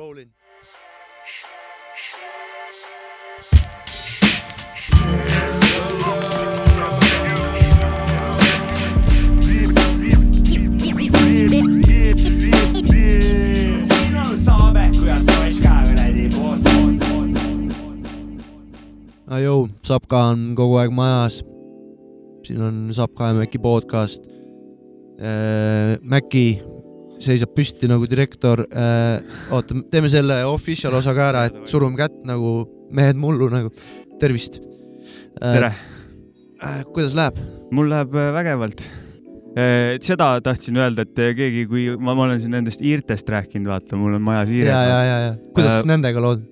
Rolling. siin on saade, kui on poiss ka kuradi poolt, poolt, poolt. Ajõu, Sapka on kogu aeg majas. siin on Sapka ja Mäki podcast. Mäki seisab püsti nagu direktor. oota, teeme selle official osa ka ära, et surume kätt nagu mehed mullu nagu. tervist. tere, kuidas läheb? mul läheb äh, vägevalt. seda tahtsin öelda, et äh, keegi, kui ma, ma olen siin nendest hiirtest rääkinud, vaata, mul on majas ja, hiired. ja, ja, ja kuidas Äh, nendega lood?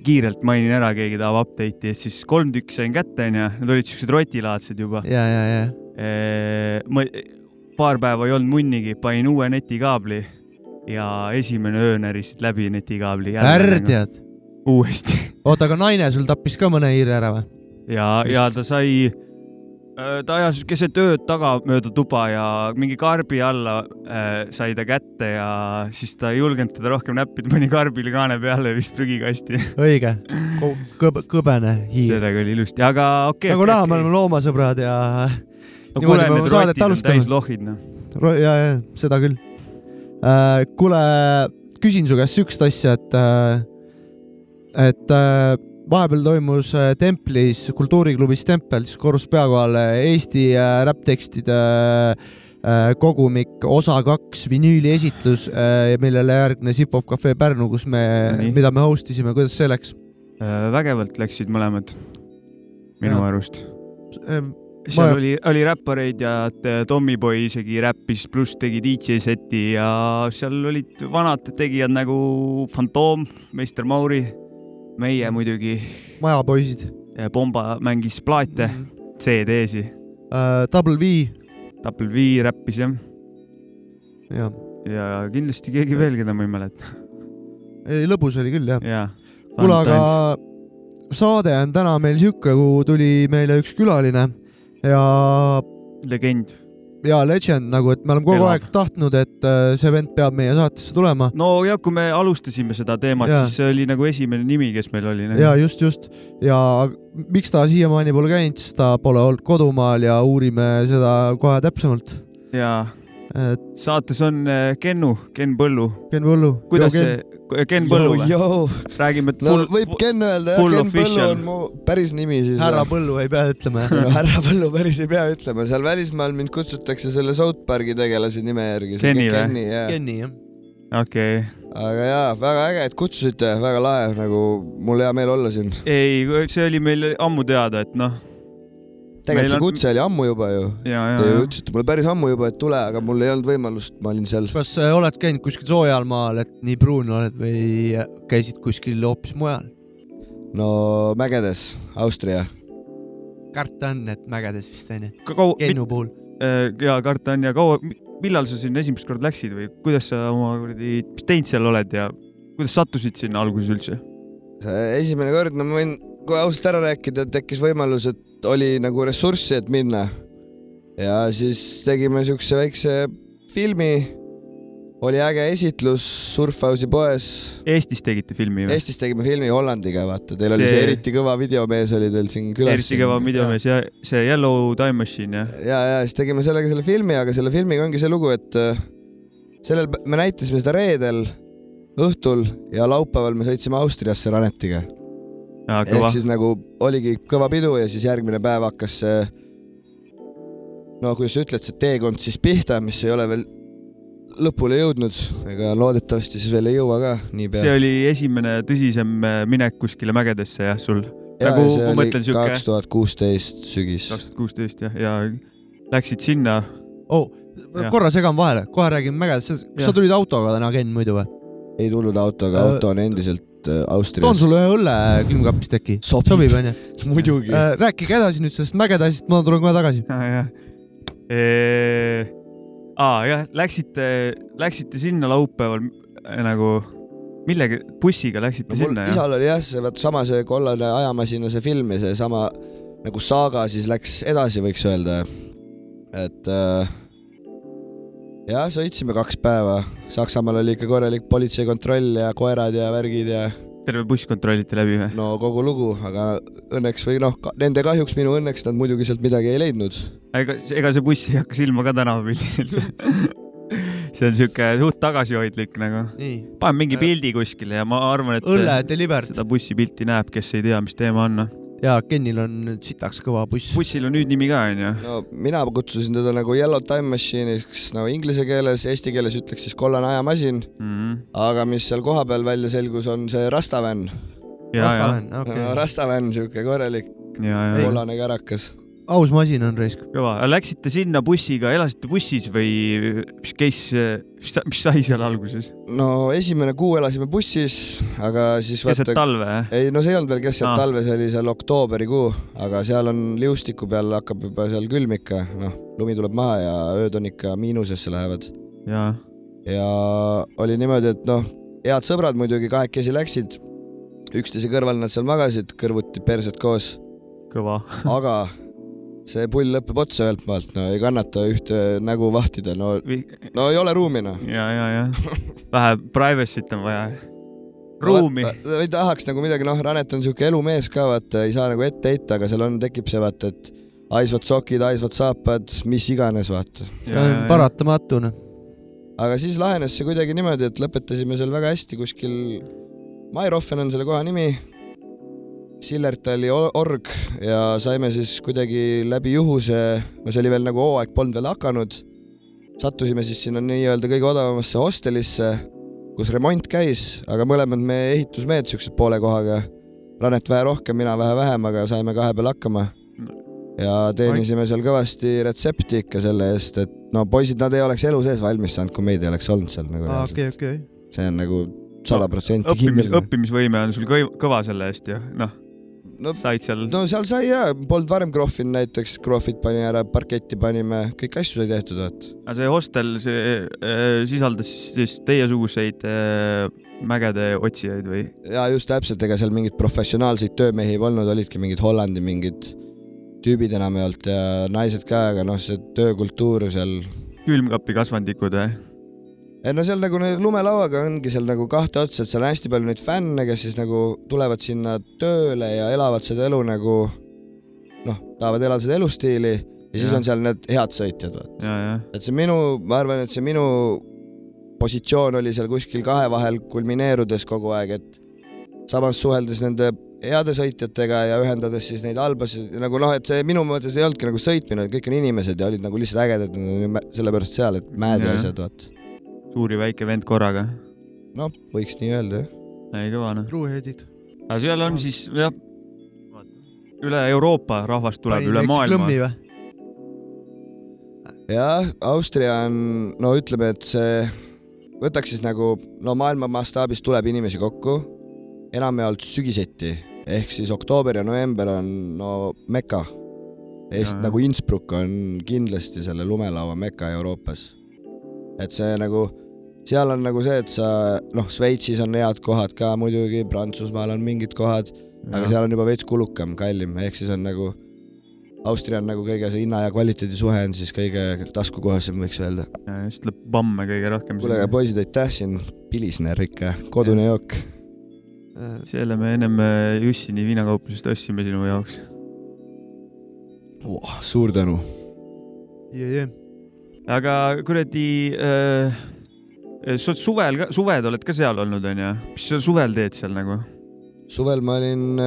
kiirelt mainin ära, keegi tahab update'i, et siis kolm tükki sain kätte, onju, need olid siuksed rotilaadsed juba. ja, ja, ja, ma paar päeva ei olnud munnigi, panin uue netikaabli ja esimene öö närisid läbi netikaabli. värdjad. uuesti oota, aga naine sul tappis ka mõne hiire ära või? ja, ja ta sai, ta ajas keset ööd taga mööda tuba ja mingi karbi alla äh, sai ta kätte ja siis ta ei julgenud teda rohkem näppida, pani karbile kaane peale ja vist prügikasti. õige, kõb-, kõbene hiir. sellega oli ilusti, aga okei okay,. nagu näha, me oleme loomasõbrad ja, no,. kuule, me need saadet alustame. täis lohid, noh. ja, ja seda küll äh,. kuule, küsin su käest siukest asja, et äh,, et äh, vahepeal toimus äh, templis, kultuuriklubis Tempel, siis korrus pea kohal äh, Eesti äh, räpptekstide äh, kogumik osa kaks vinüüli esitlus äh,, millele järgnes Hip Hop Cafe Pärnu, kus me mida me host isime, kuidas see läks? Äh, vägevalt läksid mõlemad, minu Jaa. arust. Seal Ma- oli, oli räppareid ja t- Tommyboy isegi räppis, pluss tegi DJ seti ja seal olid vanad tegijad nagu Fantoom, Meister Mauri, meie muidugi, majapoisid. Pomba mängis plaate, CD-si, äh,. Double V, Double V räppis jah, jah, ja kindlasti keegi veel, keda ma ei mäleta, lõbus oli küll jah. jaa. kuule, aga saade on täna meil sihuke, kuhu tuli meile üks külaline ja, legend. ja legend nagu, et me oleme kogu Elab. aeg tahtnud, et äh, see vend peab meie saatesse tulema. no ja kui me alustasime seda teemat, siis see oli nagu esimene nimi, kes meil oli. ja just, just ja miks ta siiamaani pole käinud, sest ta pole olnud kodumaal ja uurime seda kohe täpsemalt. jaa, et saates on äh, Kennu, Ken Põllu. Ken Põllu. kuidas see, Ken Põllu või? Jou, räägime, et no full, võib Ken öelda jah, Ken Põllu official. on mu päris nimi siis. härra Põllu ei pea ütlema jah? no härra Põllu päris ei pea ütlema, seal välismaal mind kutsutakse selle South Park'i tegelase nime järgi. Kenny või? Kenny jah. Kenny jah. okei okay.. aga jaa, väga äge, et kutsusite, väga lahe, nagu mul hea meel olla siin. ei, see oli meil ammu teada, et noh, tegelikult see on- kutse oli ammu juba ju. ja, Te ju ja, ütlesite mulle päris ammu juba, et tule, aga mul ei olnud võimalust, ma olin seal. kas äh, oled käinud kuskil soojal maal, et nii pruun oled või käisid kuskil hoopis mujal? no mägedes, Austria. karta on, et mägedes vist onju. Kennu puhul. ja karta on ja kaua, millal sa sinna esimest korda läksid või kuidas sa oma kuradi, mis teinud seal oled ja kuidas sattusid sinna alguses üldse? esimene kord, no ma võin kohe ausalt ära rääkida, et tekkis võimalus, et oli nagu ressurssi, et minna. ja siis tegime siukse väikse filmi. oli äge esitlus Surfhouse'i poes. Eestis tegite filmi või? Eestis tegime filmi Hollandiga, vaata, teil oli See- see eriti kõva videomees oli teil siin külas. eriti kõva videomees ja see Yellow Time Machine jah? ja, ja siis tegime sellega selle filmi, aga selle filmiga ongi see lugu, et äh, sellel, me näitasime seda reedel õhtul ja laupäeval me sõitsime Austriasse Ranetiga. Ehk siis nagu oligi kõva pidu ja siis järgmine päev hakkas see, no kuidas sa ütled, see teekond siis pihta, mis ei ole veel lõpule jõudnud, ega loodetavasti siis veel ei jõua ka see niipea. oli esimene tõsisem äh, minek kuskile mägedesse jah, sul? nagu ma mõtlen siuke kaks tuhat kuusteist sügis. kaks tuhat kuusteist jah, ja läksid sinna, oh, korra segan vahele, kohe räägime mägedest, sa tulid autoga täna, Ken, muidu või? Ei tulnud autoga, Äh, auto on endiselt äh, toon Austrias. sulle ühe õlle külmkapist äkki. Sobib. sobib onju? muidugi. rääkige edasi nüüd sellest mägede asjast, ma tulen kohe tagasi. jah. aa jah, läksite, läksite sinna laupäeval äh, nagu millega, bussiga läksite no mul sinna isal oli jah, see vaata sama see kollane ajamasina see film ja seesama nagu saaga siis läks edasi, võiks öelda. et äh, ja sõitsime kaks päeva, Saksamaal oli ikka korralik politseikontroll ja koerad ja värgid ja terve buss kontrolliti läbi või? no kogu lugu, aga õnneks või noh, nende kahjuks, minu õnneks nad muidugi sealt midagi ei leidnud. ega, ega see buss ei hakka silma ka tänavapildil. see on siuke suht tagasihoidlik nagu. nii, paneme mingi pildi kuskile ja ma arvan, et õlle delivered seda bussipilti näeb, kes ei tea, mis teema on. Ja Kenil on sitaks kõva buss. bussil on nüüd nimi ka onju. no mina kutsusin teda nagu Yellow Time Machine'iks no inglise keeles, eesti keeles ütleks siis kollane ajamasin, Mhm. aga mis seal kohapeal välja selgus, on see Rastavan. ja, ja, Rastavan, no okei. Rastavan, siuke korralik ja, ja, kollane kärakas. Aus masin on raisk. kõva. Läksite sinna bussiga, elasite bussis või mis case, mis, mis sai seal alguses? no esimene kuu elasime bussis, aga siis keset talve? ei no see ei olnud veel keset ah. talve, see oli seal oktoobrikuu, aga seal on liustiku peal hakkab juba seal külm ikka, noh, lumi tuleb maha ja ööd on ikka miinusesse lähevad. ja, ja oli niimoodi, et noh, head sõbrad muidugi kahekesi läksid, üksteise kõrval nad seal magasid, kõrvuti persed koos, kõva. aga see pull lõpeb otsa ühelt maalt, no ei kannata ühte nägu vahtida, no, no ei ole ruumi noh. ja, ja, ja vähe privacy't on vaja. ruumi. ei tahaks nagu midagi, noh, Ranet on siuke elumees ka, vaata, ei saa nagu ette heita, aga seal on, tekib see vaata, et haisvad sokid, haisvad saapad, mis iganes, vaata. see on. paratamatu, noh. aga siis lahenes see kuidagi niimoodi, et lõpetasime seal väga hästi kuskil, Mairoffen on selle koha nimi, Sillertali or- org ja saime siis kuidagi läbi juhuse, no see oli veel nagu hooaeg polnud veel hakanud, sattusime siis sinna nii-öelda kõige odavamasse hostelisse, kus remont käis, aga mõlemad me ehitusmehed siuksed poole kohaga, Ranet vähe rohkem, mina vähe vähem, aga saime kahe peal hakkama. ja teenisime seal kõvasti retsepti ikka selle eest, et no poisid, nad ei oleks elu sees valmis saanud, kui meid ei oleks olnud seal nagu reaalselt. okei, okei. see on nagu sada protsenti õppimis, kindel. õppimisvõime on sul kõva selle eest ju, noh, no, said seal. no seal sai jaa, polnud varem krohvinud näiteks, krohvid pani ära, parketti panime, kõiki asju sai tehtud, vaat. aga see hostel, see äh, sisaldas siis, teiesuguseid äh, mägede otsijaid või? ja just täpselt, ega seal mingeid professionaalseid töömehi ei olnud, olidki mingid Hollandi mingid tüübid enamjaolt ja naised ka, aga noh, see töökultuur seal külmkapi kasvandikud või? Ei no seal nagu lumelauaga ongi seal nagu kahte otsa, et seal on hästi palju neid fänne, kes siis nagu tulevad sinna tööle ja elavad seda elu nagu noh, tahavad elada seda elustiili ja siis Jah. on seal need head sõitjad, ja, ja, et see minu, ma arvan, et see minu positsioon oli seal kuskil kahe vahel kulmineerudes kogu aeg, et samas suheldes nende heade sõitjatega ja ühendades siis neid halbasid, nagu noh, et see minu mõttes ei olnudki nagu sõitmine, kõik on inimesed ja olid nagu lihtsalt ägedad, sellepärast seal, et mäed ja Jah. asjad, vaata. Suur ja väike vend korraga. noh, võiks nii öelda, jah. ei kõva noh. truuheadid. aga seal on siis jah, üle Euroopa rahvast tuleb, üle maailma. jah, Austria on, no ütleme, et see, võtaks siis nagu, no maailma mastaabis tuleb inimesi kokku, enamjaolt sügiseti, ehk siis oktoober ja november on no meka. ehk Jaa, jah. nagu Innsbruck on kindlasti selle lumelaua meka Euroopas. Et see nagu, seal on nagu see, et sa noh, Šveitsis on head kohad ka muidugi, Prantsusmaal on mingid kohad, aga seal on juba veits kulukam, kallim, ehk siis on nagu Austria on nagu kõige see hinna ja kvaliteedi suhe on siis kõige taskukohasem, võiks öelda. siis tuleb pamme kõige rohkem. kuule, aga poisid, aitäh siin, Pilisner ikka, kodune jook. selle me ennem äh, Jussini viinakauplusest ostsime sinu jaoks. suur tänu. jee, aga kuradi äh,, sa oled suvel ka, suved oled ka seal olnud onju, mis sa suvel teed seal nagu? suvel ma olin,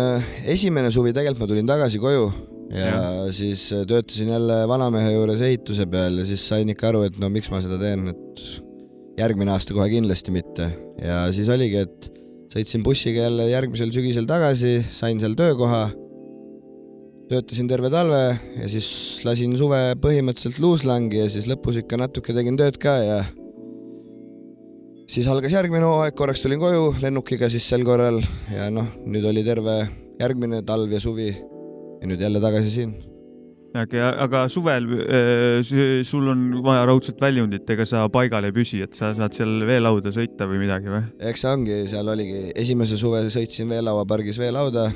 esimene suvi tegelikult ma tulin tagasi koju ja, ja. siis äh, töötasin jälle vanamehe juures ehituse peal ja siis sain ikka aru, et no miks ma seda teen, et järgmine aasta kohe kindlasti mitte ja siis oligi, et sõitsin bussiga jälle järgmisel sügisel tagasi, sain seal töökoha, töötasin terve talve ja siis lasin suve põhimõtteliselt luuslangi ja siis lõpus ikka natuke tegin tööd ka ja siis algas järgmine hooaeg, korraks tulin koju lennukiga siis sel korral ja noh, nüüd oli terve järgmine talv ja suvi ja nüüd jälle tagasi siin. aga, aga suvel äh, sul on vaja raudselt väljundit, ega sa paigal ei püsi, et sa saad seal veelauda sõita või midagi või? eks see ongi, seal oligi, esimese suve sõitsin Veelauapargis veelauda,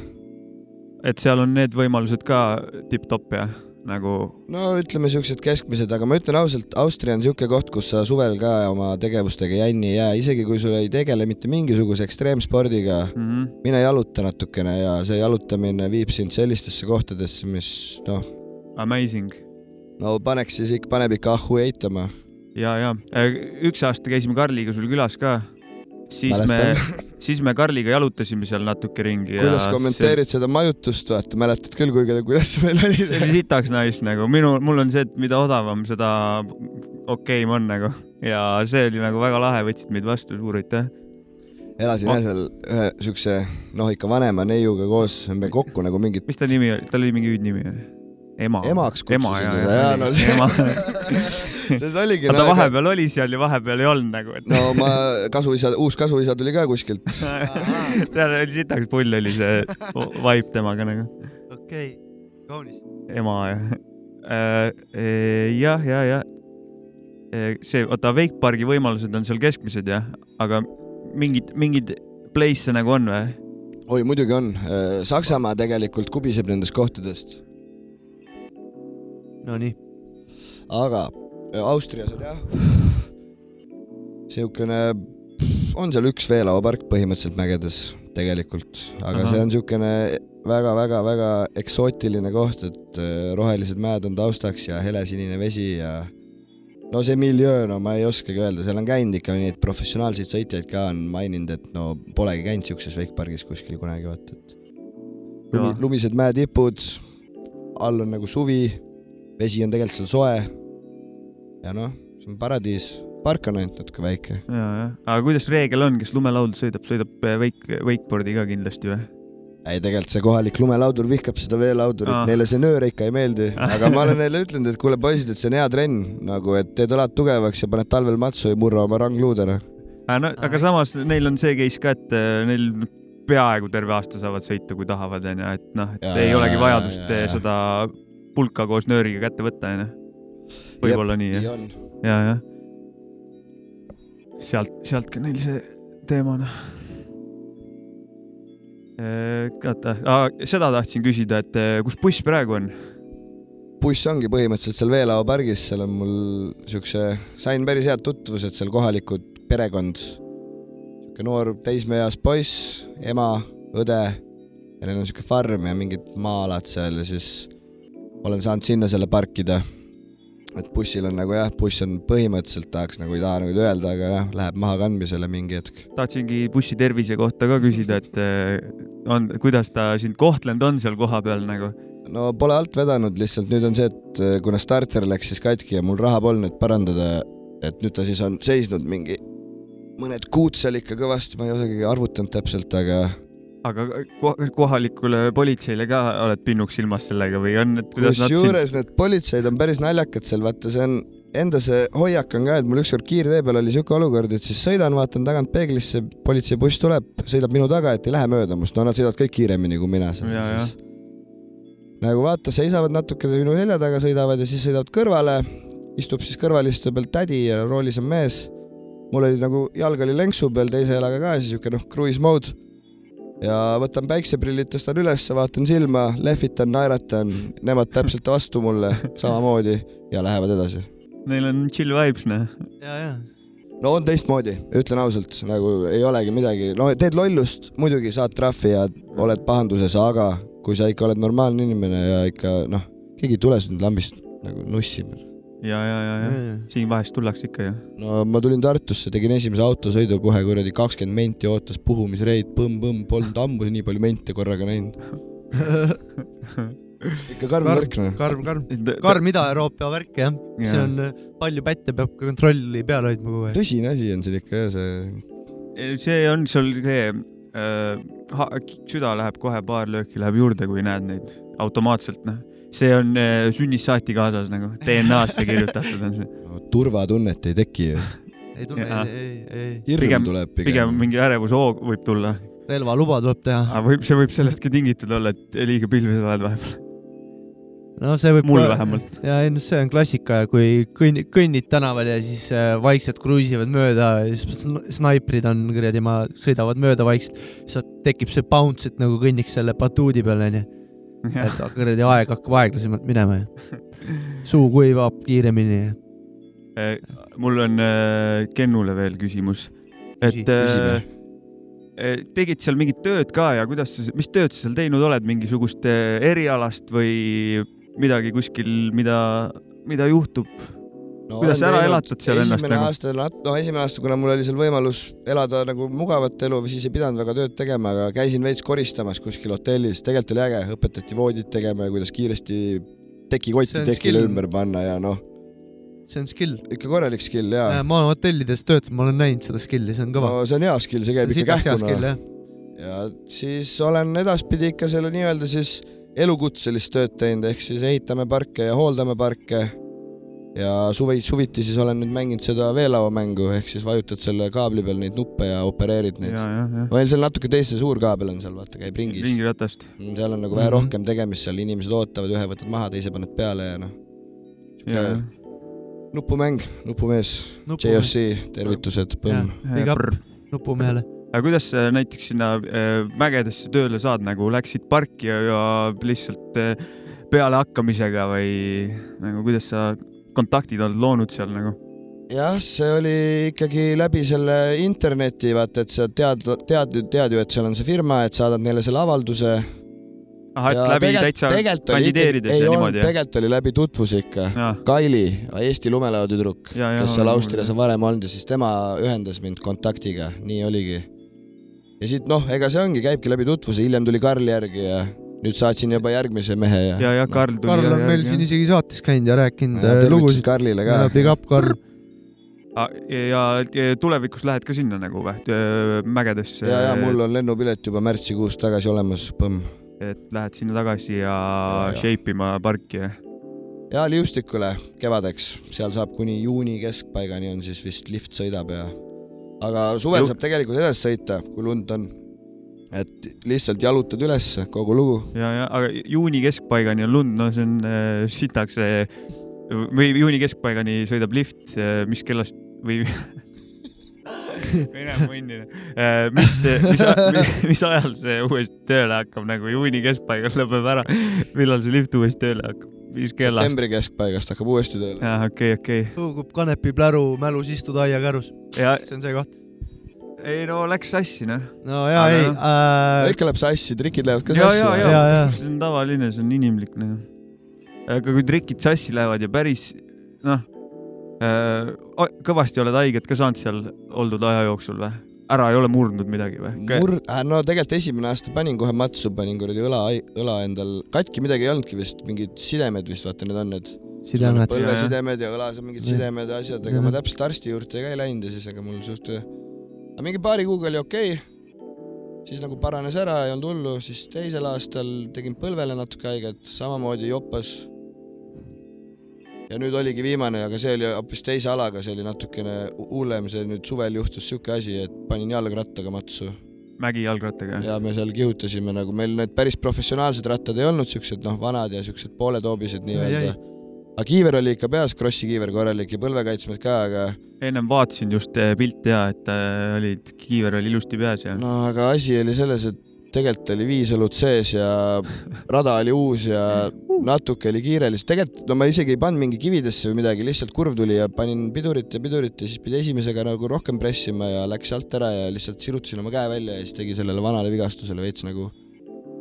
et seal on need võimalused ka tipp-topp ja nagu no ütleme siuksed keskmised, aga ma ütlen ausalt, Austria on siuke koht, kus sa suvel ka oma tegevustega jänni ei jää, isegi kui sul ei tegele mitte mingisuguse ekstreemspordiga, mm -hmm. mine jaluta natukene ja see jalutamine viib sind sellistesse kohtadesse, mis noh, amazing. No paneks siis ikka, paneb ikka ahhu eitama. ja, ja. Üks aasta käisime Karliga sul külas ka, siis me Mäletan., siis me Karliga jalutasime seal natuke ringi. kuidas kommenteerid seda majutust, vaata, mäletad küll, kui, kuidas see meil oli see oli sitaks nice nagu, minu, mul on see, et mida odavam, seda okeim on nagu ja see oli nagu väga lahe, võtsid meid vastu, suur aitäh. elasin jah seal ühe siukse noh, ikka vanema neiuga koos, me kokku nagu mingit mis ta nimi oli, tal oli mingi hüüdnimi või? ema. Emaks ema kutsusin teda, ja, jaa, no see-. see oligi ta vahepeal oli seal ja vahepeal ei olnud nagu, et no ma kasuisa, uus kasuisa tuli ka kuskilt. seal oli sitaks pull oli see vibe temaga nagu, okei, kaunis. ema ja äh,. jah, ja, ja see, oota, Wakepargi võimalused on seal keskmised jah, aga mingid, mingid place'e nagu on või? oi, muidugi on. Saksamaa tegelikult kubiseb nendest kohtadest, Nonii, aga äh, Austrias on jah. Siukene, on seal üks veelauapark põhimõtteliselt mägedes tegelikult, aga Ahah. see on siukene väga-väga-väga eksootiline koht, et äh, rohelised mäed on taustaks ja helesinine vesi ja no see miljöö, no ma ei oskagi öelda, seal on käinud ikka neid professionaalseid sõitjaid ka on maininud, et no polegi käinud siukses veikpargis kuskil kunagi vaata, et lumi, lumised mäetipud, all on nagu suvi, vesi on tegelikult seal soe ja noh, see on paradiis, park on ainult natuke väike. ja, jah, aga kuidas reegel on, kes lumelaud sõidab, sõidab äh, wake, wakeboard'i ka kindlasti või? ei, tegelikult see kohalik lumelaudur vihkab seda veelaudurit ah., neile see nöör ikka ei meeldi, aga ma olen neile ütelnud, et kuule poisid, et see on hea trenn nagu, et teed õlad tugevaks ja paned talvel matsu ja murra oma rangluud ära. No, aga samas neil on see case ka, et äh, neil peaaegu terve aasta saavad sõita, kui tahavad, onju, et noh, et Jaa, ei olegi vajadust jaa, äh, jaa. seda pulka koos nööriga kätte võtta, onju. Võib-olla nii, jah, ja, jah. sealt, sealt ka neil see teema, noh. oota, seda tahtsin küsida, et äh, kus buss praegu on? buss ongi põhimõtteliselt seal Veelao pargis, seal on mul siukse, sain päris head tutvused seal kohalikud perekond, siuke noor teismeeas poiss, ema, õde ja neil on siuke farm ja mingid maa-alad seal ja siis olen saanud sinna selle parkida. Et bussil on nagu jah, buss on põhimõtteliselt tahaks nagu ei taha nagu öelda, aga jah, läheb maha kandmisele mingi hetk. tahtsingi bussi tervise kohta ka küsida, et äh, on, kuidas ta sind kohtlenud on seal kohapeal nagu? no pole alt vedanud, lihtsalt nüüd on see, et äh, kuna starter läks siis katki ja mul raha polnud, et parandada, et nüüd ta siis on seisnud mingi mõned kuud seal ikka kõvasti, ma ei osagi arvutanud täpselt, aga aga ko- kohalikule politseile ka oled pinnuks silmas sellega või on, et kuidas nad sind, kusjuures need politseid on päris naljakad seal, vaata, see on enda see hoiak on ka, et mul ükskord kiirtee peal oli siuke olukord, et siis sõidan, vaatan tagant peeglisse, politseibuss tuleb, sõidab minu taga, et ei lähe mööda must, no nad sõidavad kõik kiiremini kui mina seal nagu vaata, seisavad natuke minu selja taga, sõidavad ja siis sõidavad kõrvale, istub siis kõrvaliste peal tädi ja roolis on mees. mul oli nagu jalg oli lenksu peal teise jalaga ka siis siuke noh, cruise mode. Ja võtan päikseprillid, tõstan ülesse, vaatan silma, lehvitan, naeratan, nemad täpselt vastu mulle samamoodi ja lähevad edasi. neil on chill vibes, noh. ja, ja no on teistmoodi, ütlen ausalt, nagu ei olegi midagi, no teed lollust, muidugi saad trahvi ja oled pahanduses, aga kui sa ikka oled normaalne inimene ja ikka noh, keegi ei tule sind lambist nagu nussima. ja, ja, ja, ja siin vahest tullakse ikka ju. no ma tulin Tartusse, tegin esimese autosõidu kohe kuradi kakskümmend menti ootas puhumisreid, põmm-põmm, polnud ammu nii palju mente korraga näinud. ikka karm värk noh. karm, karm, karm Ida-Euroopa värk jah, see on äh, palju pätte peab ka kontrolli peal hoidma kogu aeg. tõsine asi on seal ikka jah, see see on sul see äh,, süda läheb kohe paar lööki läheb juurde, kui näed neid automaatselt, noh. See on äh, sünnist saati kaasas nagu DNA-sse kirjutatud on see. no, turvatunnet ei teki ju. ei tunne, ei, ei, ei, hirm Pigem- tuleb pigem pigem, mingi ärevushoog võib tulla, relvaluba tuleb teha. aga võib, see võib sellestki tingitud olla, et liiga pilves oled vahepeal. no see võib mul vähemalt. ja ei no see on klassika, kui kõnni, kõnnid tänaval ja siis äh, vaikselt kruiisivad mööda ja siis sn- snaiprid on kuradi, ma sõidavad mööda vaikselt, siis tekib see bounce, et nagu kõnniks selle batuudi peal onju. Et kuradi aeg hakkab aeglasemalt minema ja suu kuivab kiiremini. Ja Eh, mul on äh, Kennule veel küsimus, et Küsi, äh, tegid seal mingit tööd ka ja kuidas sa, mis tööd sa seal teinud oled, mingisugust erialast või midagi kuskil, mida, mida juhtub? No, Kuidas sa ära elatad seal ennast esimene nagu? aasta, no esimene aasta, kuna mul oli seal võimalus elada nagu mugavat elu või siis ei pidanud väga tööd tegema, aga käisin veits koristamas kuskil hotellis, tegelikult oli äge, õpetati voodit tegema ja kuidas kiiresti See tekikotti tekile skill. ümber panna ja noh, see on skill. ikka korralik skill ja ma olen hotellides töötanud, ma olen näinud seda skill'i, see on kõva no,. see on hea skill, see see käib on ikka kähkuna ja siis olen edaspidi ikka selle nii-öelda siis elukutselist tööd teinud, ehk siis ehitame parke ja hooldame parke ja suvi, suviti siis olen nüüd mänginud seda veelauamängu, ehk siis vajutad selle kaabli peal neid nuppe ja opereerid neid. ja, ja. meil seal natuke teist, see suur kaabel on seal, vaata, käib ringis. ringiratast. seal on nagu vähe Mhm. rohkem tegemist seal, inimesed ootavad, ühe võtad maha, teise paned peale ja noh, nupumäng, nupumees, JOC, tervitused, põmm. Nupumehele. aga kuidas sa näiteks sinna äh, mägedesse tööle saad, nagu läksid parki ja, ja lihtsalt äh, pealehakkamisega või nagu kuidas sa kontaktid oled loonud seal nagu? jah, see oli ikkagi läbi selle interneti, vaata, et sa tead, tead, tead ju, et seal on see firma, et saadad neile selle avalduse. ahah, et läbi täitsa kandideerides ei ja niimoodi tegelikult oli läbi tutvus ikka. Kaili, Eesti lumelaotüdruk, kes seal Austrias on varem olnud ja siis tema ühendas mind kontaktiga, nii oligi. ja siit noh, ega see ongi, käibki läbi tutvuse, hiljem tuli Karl järgi ja nüüd saatsin juba järgmise mehe ja. ja, ja Karl tuli. Karl on meil siin isegi saates käinud ja rääkinud äh, tervitused lugusid. Karlile ka. Big up, Karl. Ja, ja tulevikus lähed ka sinna nagu või, mägedesse? ja, ja mul on lennupilet juba märtsikuus tagasi olemas, põmm. et lähed sinna tagasi ja, Ja, ja. shape ima parki ja ja liustikule kevadeks, seal saab kuni juuni keskpaigani on siis vist lift sõidab ja, aga suvel Ju- saab tegelikult edasi sõita, kui lund on. Et lihtsalt jalutad ülesse kogu lugu. ja, ja aga juuni keskpaigani on lund, no see on äh, sitaks äh, või juuni keskpaigani sõidab lift, mis kellast või Vene munni, mis, mis, mis ajal see uuesti tööle hakkab nagu juuni keskpaigas lõpeb ära, millal see lift uuesti tööle hakkab, mis kellast? septembri keskpaigast hakkab uuesti tööle. okei, okei tõugub kanepipläru mälus istuda aiakärus. ja see on see koht. Ei no läks sassi noh. no ja Aga ei noh. äh,. ikka läheb sassi, trikid lähevad ka ja, sassi. ja, ja, ja ja. see on tavaline, see on inimlik noh. aga kui trikid sassi lähevad ja päris noh, kõvasti oled haiget ka saanud seal oldud aja jooksul või? ära ei ole murdnud midagi või? mur-, no tegelikult esimene aasta panin kohe matsu, panin kuradi õla, õla endal, katki midagi ei olnudki vist, mingid sidemed vist, vaata need on need. sidemed. põlvesidemed ja õlas on mingid sidemed ja asjad, ega ma täpselt arsti juurde ka ei läinud ja siis ega mul suht, aga mingi paari kuuga oli okei okay.. siis nagu paranes ära, ei olnud hullu, siis teisel aastal tegin põlvele natuke haiget, samamoodi jopas. ja nüüd oligi viimane, aga see oli hoopis teise alaga, see oli natukene hullem, see nüüd suvel juhtus siuke asi, et panin jalgrattaga matsu mägijalgrattaga. ja me seal kihutasime nagu meil need päris professionaalsed rattad ei olnud siuksed noh, vanad ja siuksed pooletoobised nii-öelda. Aga kiiver oli ikka peas, krossi kiiver korralik ja põlvekaitsmed ka, aga ennem vaatasin just eh, pilte ja, et äh, olid, kiiver oli ilusti peas ja. no aga asi oli selles, et tegelikult oli viis õlut sees ja rada oli uus ja natuke oli kiire lihtsalt, tegelikult no ma isegi ei pannud mingi kividesse või midagi, lihtsalt kurv tuli ja panin pidurit ja pidurit ja siis pidi esimesega nagu rohkem pressima ja läks alt ära ja lihtsalt sirutasin oma käe välja ja siis tegi sellele vanale vigastusele veits nagu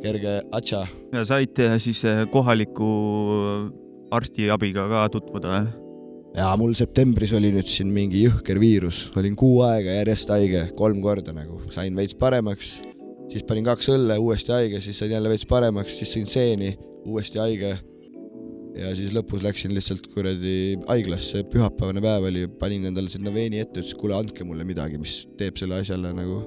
kerge atša ja said eh, siis eh, kohaliku arstiabiga ka tutvuda ja mul septembris oli nüüd siin mingi jõhker viirus, olin kuu aega järjest haige, kolm korda nagu, sain veits paremaks, siis panin kaks õlle, uuesti haige, siis sain jälle veits paremaks, siis sõin seeni, uuesti haige. ja siis lõpus läksin lihtsalt kuradi haiglasse, pühapäevane päev oli, panin endale sinna veeni ette, ütles kuule andke mulle midagi, mis teeb selle asjale nagu,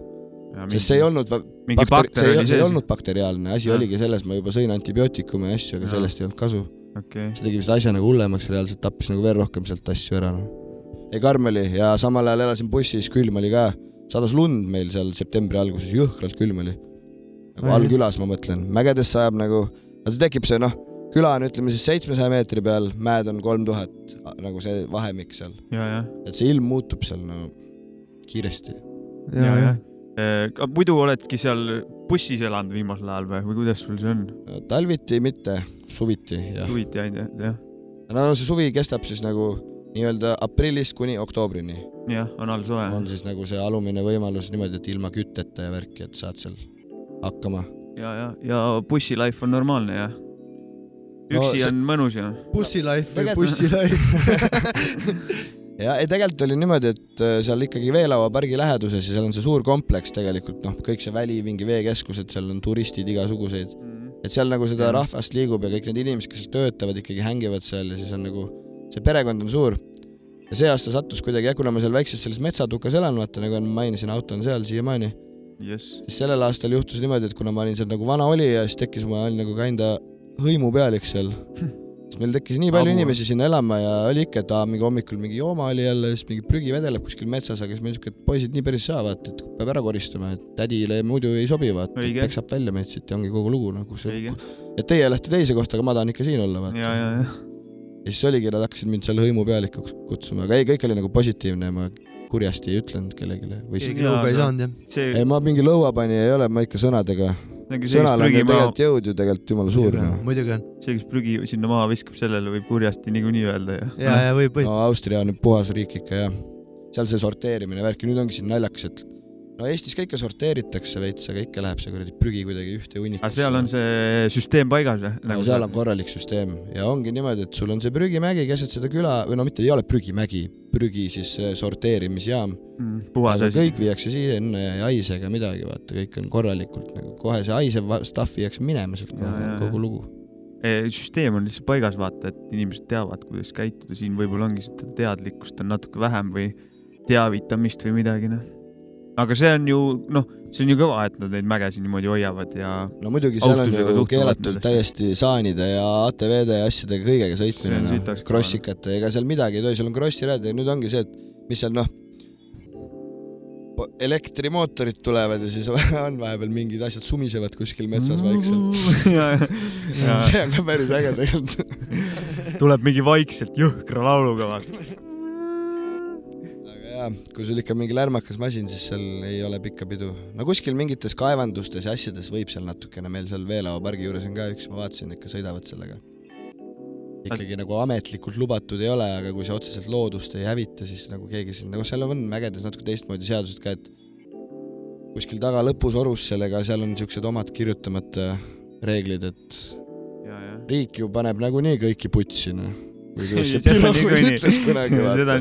sest see ei olnud, mingi bakter see, ei- see ei olnud bakteriaalne, asi oligi selles, ma juba sõin antibiootikume ja asju, aga Jah. sellest ei olnud kasu okei, see tegi vist asja nagu hullemaks, reaalselt tappis nagu veel rohkem sealt asju ära noh. ei karm oli ja samal ajal elasin bussis, külm oli ka, sadas lund meil seal septembri alguses, jõhkralt külm oli. nagu Ai. all külas ma mõtlen, mägedes sajab nagu, see tekib see noh, küla on ütleme siis seitsmesaja meetri peal, mäed on kolm tuhat, nagu see vahemik seal, ja, ja, et see ilm muutub seal no kiiresti. ja, ja. Muidu oledki seal bussis elanud viimasel ajal või, või kuidas sul see on? talviti mitte, suviti jah. huviti ainult, jah? no see suvi kestab siis nagu nii-öelda aprillist kuni oktoobrini jah, on all soe. on siis nagu see alumine võimalus niimoodi, et ilma kütteta ja värki, et saad seal hakkama. ja, ja, ja bussi life on normaalne jah? No üksi see- on mõnus ju. bussilife või bussilife. ja ei, tegelikult oli niimoodi, et äh, seal ikkagi veelauapargi läheduses ja seal on see suur kompleks tegelikult noh, kõik see väli, mingi veekeskused, seal on turistid igasuguseid, et seal nagu seda Jah. rahvast liigub ja kõik need inimesed, kes seal töötavad, ikkagi hängivad seal ja siis on nagu see perekond on suur. ja see aasta sattus kuidagi jah, kuna ma seal väikses selles metsatukas elan, vaata nagu ma mainisin, auto on seal siiamaani, jess. siis sellel aastal juhtus niimoodi, et kuna ma olin seal nagu vana olija, siis tekkis, ma olin nagu kinda hõimupealik seal. siis meil tekkis nii palju Abu. inimesi sinna elama ja oli ikka, et aa, mingi hommikul mingi jooma oli jälle, siis mingi prügi vedeleb kuskil metsas, aga siis meil siuke, et poisid nii päris ei saa, vaata, et peab ära koristama, et tädile muidu ei sobi, vaata, peksab välja meid siit ja ongi kogu lugu nagu see. et teie lähete teise kohta, aga ma tahan ikka siin olla, ja, vaata. ja, ja. ja siis oligi, nad hakkasid mind seal hõimupealikuks kutsuma, aga ei, kõik oli nagu positiivne ja ma kurjasti ei ütlenud kellelegi või keegi lõuga ei saanud jah. ei, ma mingi lõuapanija ei ole, ma ikka sõnadega, sõnal kes on ju tegelikult jõud ju tegelikult jumala suur noh. muidugi on. see, kes prügi sinna maha viskab, sellele võib kurjasti niikuinii öelda ju. ja, ja võib, võib. no Austria on nüüd puhas riik ikka jah, seal see sorteerimine värk ja nüüd ongi siin naljakas, et no Eestis ka ikka sorteeritakse veits, aga ikka läheb see kuradi prügi kuidagi ühte hunnikusse. aga seal on see süsteem paigas või? no seal on korralik süsteem ja ongi niimoodi, et sul on see prügimägi keset seda küla või no mitte ei ole prügimägi, prügi siis see sorteerimisjaam, Mm, puhas asi. kõik viiakse sinna ja ei haise ega midagi, vaata, kõik on korralikult nagu kohe see haisev stuff viiakse minema sealt kohe, kogu lugu. süsteem on lihtsalt paigas, vaata, et inimesed teavad, kuidas käituda, siin võib-olla ongi seda teadlikkust on natuke vähem või teavitamist või midagi, noh. Aga see on ju, noh, see on ju kõva, et nad neid mägesid niimoodi hoiavad ja no muidugi seal on ju suhtuvad keelatud nendesse. täiesti saanide ja ATV-de ja asjadega kõigega sõitmine noh krossikate, ega seal midagi ei tohi, seal on krossirajad ja nüüd ongi see, et mis seal noh, elektrimootorid tulevad ja siis on vahepeal mingid asjad sumisevad kuskil metsas vaikselt. see on ka päris äge tegelikult. tuleb mingi vaikselt jõhkra lauluga, vaata. jaa, kui sul ikka mingi lärmakas masin, siis seal ei ole pikka pidu. no kuskil mingites kaevandustes ja asjades võib seal natukene, meil seal veelauapargi juures on ka üks, ma vaatasin, ikka sõidavad sellega. ikkagi nagu ametlikult lubatud ei ole, aga kui sa otseselt loodust ei hävita, siis nagu keegi siin, nagu seal on mägedes natuke teistmoodi seadused ka, et kuskil taga lõpusorus sellega, seal on siuksed omad kirjutamata reeglid, et ja, ja. riik ju paneb nagunii kõiki putsi, noh. Või kuidas see niikuinii. ütles kunagi, vaata.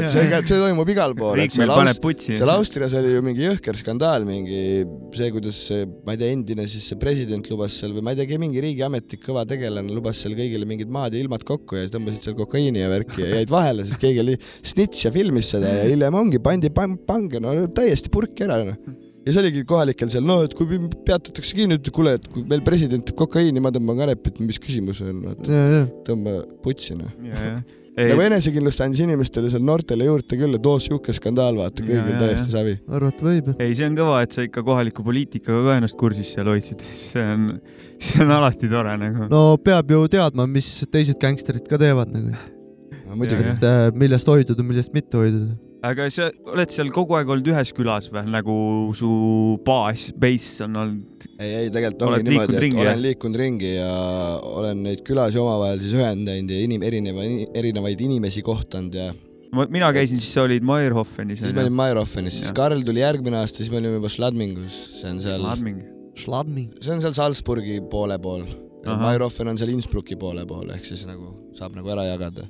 et see, see toimub igal pool, et seal Aust- seal Austrias oli ju mingi jõhker skandaal, mingi see, kuidas see, ma ei tea, endine siis see president lubas seal või ma ei tea, mingi riigiametnik, kõva tegelane lubas seal kõigile mingid maad ja ilmad kokku ja tõmbasid seal kokaiini ja värki ja jäid vahele, sest keegi oli snitš ja filmis seda ja hiljem ongi, pandi pan- pange, no täiesti purki ära noh. Ja see oligi kohalikel seal, no et kui peatatakse kinni, ütled kuule, et kui meil president teeb kokaiini, ma tõmban kanepit, mis küsimus on, ja. tõmba putsi noh. ja, ja. nagu enesekindlust andis inimestele seal noortele juurde küll, et oo siuke skandaal, vaata, kõigil täiesti savi. arvata võib ei, see on kõva, et sa ikka kohaliku poliitikaga ka ennast kursis seal hoidsid, see on, see on alati tore nagu. no peab ju teadma, mis teised gängsterid ka teevad nagu, no muidugi et äh, millest hoiduda, millest mitte hoiduda. Aga sa oled seal kogu aeg olnud ühes külas või, nagu su baas, base on olnud? ei, ei tegelikult ongi niimoodi, et ringi, olen jah? liikunud ringi ja olen neid külasi omavahel siis ühendanud ja inim-, erineva, erinevaid inimesi kohtanud ja mina käisin, siis sa olid Meierhofenis. siis me olime Mairofenis, siis. Karl tuli järgmine aasta, siis me olime juba Schladmingus, see on seal, Ladming. Schladmi. see on seal Salzburgi poole pool. Mairofen on seal Innsbrucki poole pool, ehk siis nagu saab nagu ära jagada.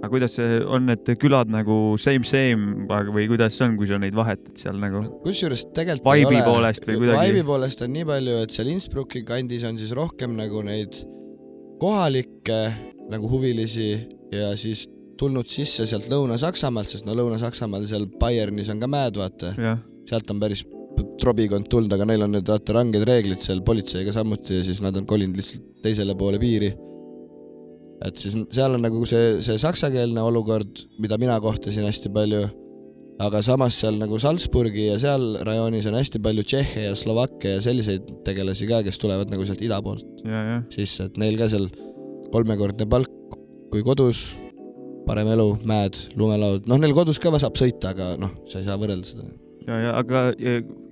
Aga kuidas see on, need külad nagu same same või kuidas see on, kui sa neid vahetad seal nagu? kusjuures tegelikult Vibe'i ole- poolest või kuidagi? Vibe'i poolest on nii palju, et seal Innsbrucki kandis on siis rohkem nagu neid kohalikke nagu huvilisi ja siis tulnud sisse sealt Lõuna-Saksamaalt, sest no Lõuna-Saksamaal seal Bayernis on ka mäed, vaata, sealt on päris trobikond tulnud, aga neil on need vaata ranged reeglid seal politseiga samuti ja siis nad on kolinud lihtsalt teisele poole piiri. Et siis seal on nagu see, see saksakeelne olukord, mida mina kohtasin hästi palju, aga samas seal nagu Salzburgi ja seal rajoonis on hästi palju Tšehhe ja Slovakke ja selliseid tegelasi ka, kes tulevad nagu sealt ida poolt sisse, et neil ka seal kolmekordne palk kui kodus, parem elu, mäed, lumelaud, noh, neil kodus ka saab sõita, aga noh, sa ei saa võrrelda seda. ja, ja aga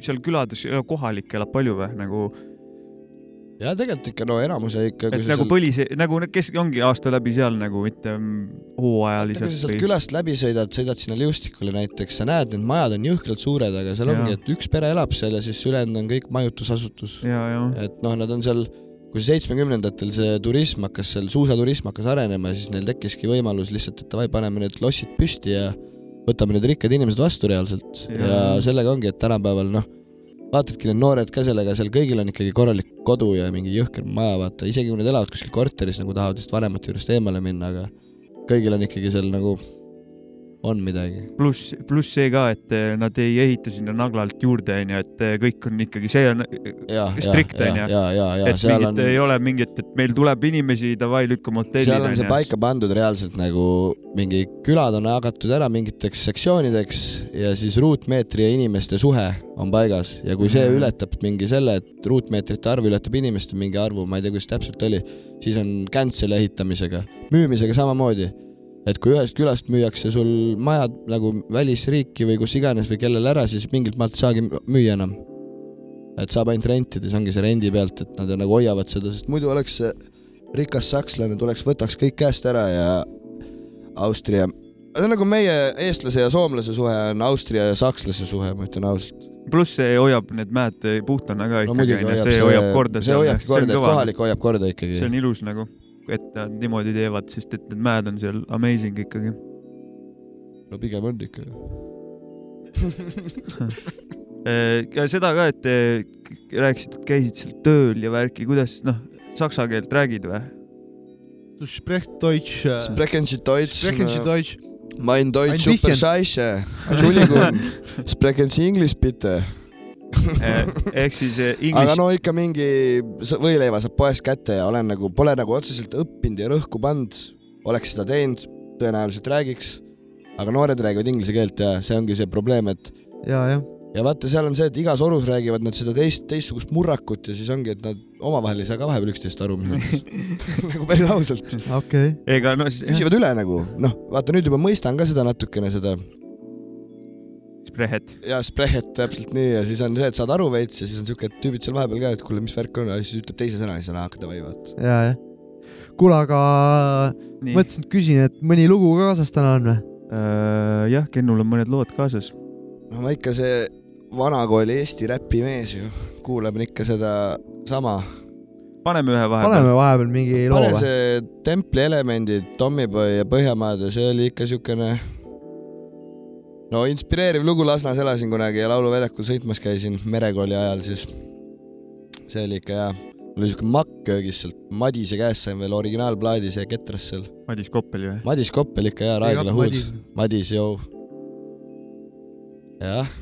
seal külades kohalik elab palju või? Nagu, ja tegelikult ikka no enamus ikka. et nagu põlis, nagu kes ongi aasta läbi seal nagu mitte mm, kui hooajaliselt sa sealt külast läbi sõidad, sõidad sinna Liustikule näiteks, sa näed, need majad on jõhkralt suured, aga seal Jaa. ongi, et üks pere elab seal ja siis ülejäänud on kõik majutusasutus. ja, ja et noh, nad on seal, kui seitsmekümnendatel see turism hakkas seal, suusaturism hakkas arenema, siis neil tekkiski võimalus lihtsalt, et davai, paneme need lossid püsti ja võtame need rikkad inimesed vastu reaalselt ja, ja sellega ongi, et tänapäeval noh, vaatadki need noored ka sellega, seal kõigil on ikkagi korralik kodu ja mingi jõhker maja, vaata, isegi kui nad elavad kuskil korteris nagu tahavad vist vanemate juurest eemale minna, aga kõigil on ikkagi seal nagu, on midagi. pluss, pluss see ka, et eh, nad ei ehita sinna naglalt juurde, onju, et eh, kõik on ikkagi, see on, ja, ja, Strict, ja on, ju. ja, ja, ja et mingit on on..., ei ole mingit, et meil tuleb inimesi, davai, lükkame hotelli. seal on see paika pandud reaalselt nagu mingi külad on jagatud ära mingiteks sektsioonideks ja siis ruutmeetri ja inimeste suhe on paigas ja kui see Mhm. ületab mingi selle, et ruutmeetrite arv ületab inimeste mingi arvu, ma ei tea, kuidas täpselt oli, siis on cancel ehitamisega, müümisega samamoodi. Et kui ühest külast müüakse sul majad nagu välisriiki või kus iganes või kellele ära, siis mingilt maalt ei saagi müüa enam. et saab ainult rentida, see ongi see rendi pealt, et nad nagu hoiavad seda, sest muidu oleks see rikas sakslane tuleks, võtaks kõik käest ära ja Austria, see on nagu meie eestlase ja soomlase suhe on Austria ja sakslase suhe, ma ütlen ausalt. pluss see hoiab need mäed puhtana ka no ikkagi hoiab see hoiab korda. see hoiabki korda, et kohalik hoiab korda ikkagi see. on ilus nagu, et nad niimoodi teevad, sest et need mäed on seal amazing ikkagi. no pigem on ikka. ja seda ka, et te rääkisite, et käisid seal tööl ja värki, kuidas noh, saksa keelt räägid või? Du sprichst Deutsch. Sprechen Sie Deutsch? Sprechen Sie Deutsch. Mein Deutsch super scheiße. Entschuldigung. Sprechen Sie English bitte? Ehk siis eh, aga inglise, no ikka mingi võileiva saab poest kätte ja olen nagu, pole nagu otseselt õppinud ja rõhku pannud. oleks seda teinud, tõenäoliselt räägiks. aga noored räägivad inglise keelt ja see ongi see probleem, et ja, jah. ja vaata, seal on see, et igas orus räägivad nad seda teist, teistsugust murrakut ja siis ongi, et nad omavahel ei saa ka vahepeal üksteist aru, mis mõttes. nagu päris ausalt. okei. ega no siis küsivad üle nagu, noh, vaata nüüd juba mõistan ka seda natukene seda sprehet. ja sprehet täpselt nii ja siis on see, et saad aru veits ja siis on siuke, et tüübid seal vahepeal ka, et kuule, mis värk on, ja siis ütleb teise sõna ja siis on hakata või vaata. ja, jah. kuule, aga nii, mõtlesin, et küsin, et mõni lugu ka kaasas täna on või? jah, Kennul on mõned lood kaasas. no ma ikka see vanakooli Eesti räpimees ju, kuulan ikka seda sama. paneme ühe vahepeal. paneme vahepeal mingi loo pane või? see Templi elemendid, Tommyboy ja Põhjamaade, see oli ikka siukene no inspireeriv lugu, Lasnas elasin kunagi ja lauluväljakul sõitmas käisin merekooli ajal, siis see oli ikka hea. mul oli siuke makk köögis sealt Madise käest sain veel originaalplaadis ja ketras seal. Madis Koppeli või? Madis Koppel ikka hea, Raeküla Huuls. Madis, joo. jah,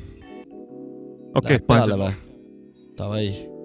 okei, läheb peale pane või?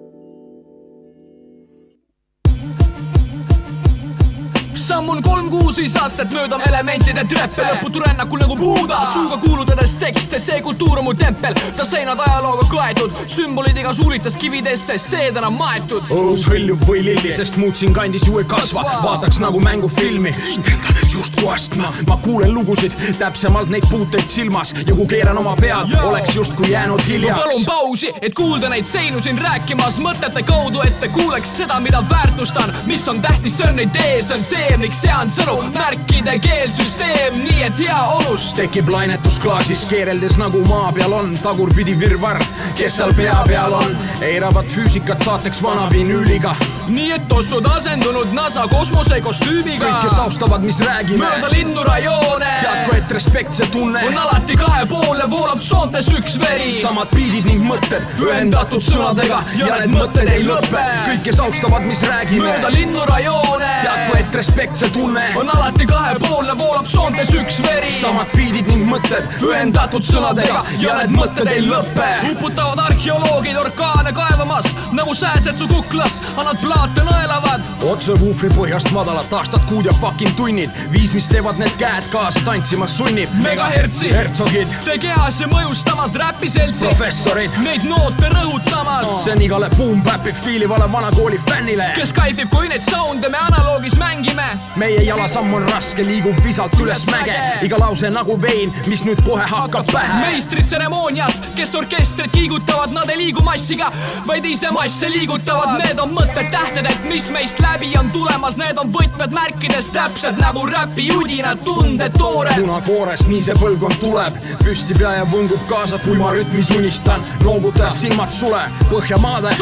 Davai. sammul kolm kuus viis aastat mööda elementide treppe lõputu rännakul nagu Buda suuga kuulutades tekste, see kultuur on mu tempel, ta seinad ajalooga kaetud, sümbolid igas uuritsas kividesse, seed enam maetud. õhus hõljub või lilli, sest muud siin kandis ju ei kasva, vaataks nagu mängufilmi, endades justkui astma, ma kuulen lugusid, täpsemalt neid puuteid silmas. Ja kui keeran oma pead, oleks justkui jäänud ma palun hiljaks. pausi, et kuulda neid seinu siin rääkimas mõtete kaudu, et te kuuleks seda, mida väärtustan, mis on tähtis, see on idee, see on see, miks sean sõnu, märkide keelsüsteem, nii et heaolust tekib lainetus klaasis, keereldes nagu maa peal on tagurpidi virvarr, kes seal pea peal on, eiravad füüsikat saateks vanavinüüliga. nii et tossud asendunud NASA kosmosekostüümiga kõik, kes austavad, mis räägime, mööda linnurajoone teadku, et respekt see tunne. On alati kahepoolne, voolab soontes üks veri. samad biidid ning mõtted ühendatud sõnadega ja need mõtted ei lõpe. kõik, kes austavad, mis räägime, mööda linnurajoone teadku, et respekt see tunne on alati kahepoolne, voolab soontes üks veri. samad biidid ning mõtted ühendatud sõnadega ja need mõtted ei lõpe. uputavad arheoloogid orkaane kaevamas, nagu sääsed su kuklas, annad plaate nõelavad. otse vuufri põhjast madalalt aastad, kuud ja fucking tunnid, viis, mis teevad need käed kaasa tantsimas sunnib. Megahertsi. hertsogid, Te kehas ja mõjustamas räpiseltsi, professorid, neid noote rõhutamas, see on igale boom-bap'i fiilivale vanakooli fännile. kes kaifib, kui neid sound'e me analoogis mängime. Meie jalasamm on raske, liigub visalt üles mäge, iga lause nagu vein, mis nüüd kohe hakkab pähe. meistrid tseremoonias, kes orkestrit kiigutavad, nad ei liigu massiga, vaid ise masse liigutavad, need on mõtted tähtedelt, mis meist läbi on tulemas, need on võtmed märkides täpselt nagu räpijudinad, tunded toored. punakoorest, nii see põlvkond tuleb, püsti pea ja võngub kaasa, kui ma rütmis unistan, noogutas silmad sule, Põhjamaade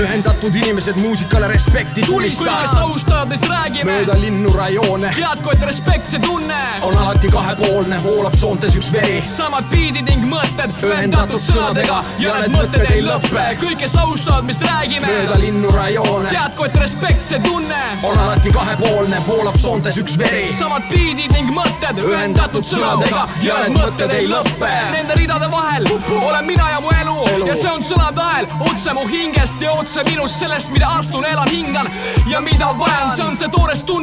ühendatud inimesed muusikale respekti tulistan. austavad, neist räägime. Mööda linnu rajoone. Teadku, et respekt see tunne. On alati kahepoolne, voolab soontes üks veri. samad biidid ning mõtted ühendatud sõnadega ja need mõtted ei lõpe, kõik, kes austavad, mis räägime. mööda linnu rajoone. Teadku, et respekt see tunne. On alati kahepoolne, voolab soontes üks veri. samad biidid ning mõtted ühendatud sõnadega ja need mõtted ei lõpe. Nende ridade vahel olen mina ja mu elu. Ja see on sõnade ahel otse mu hingest ja otse minust, sellest, mida astun, elan, hingan ja mida vajan, see on see toores tunne,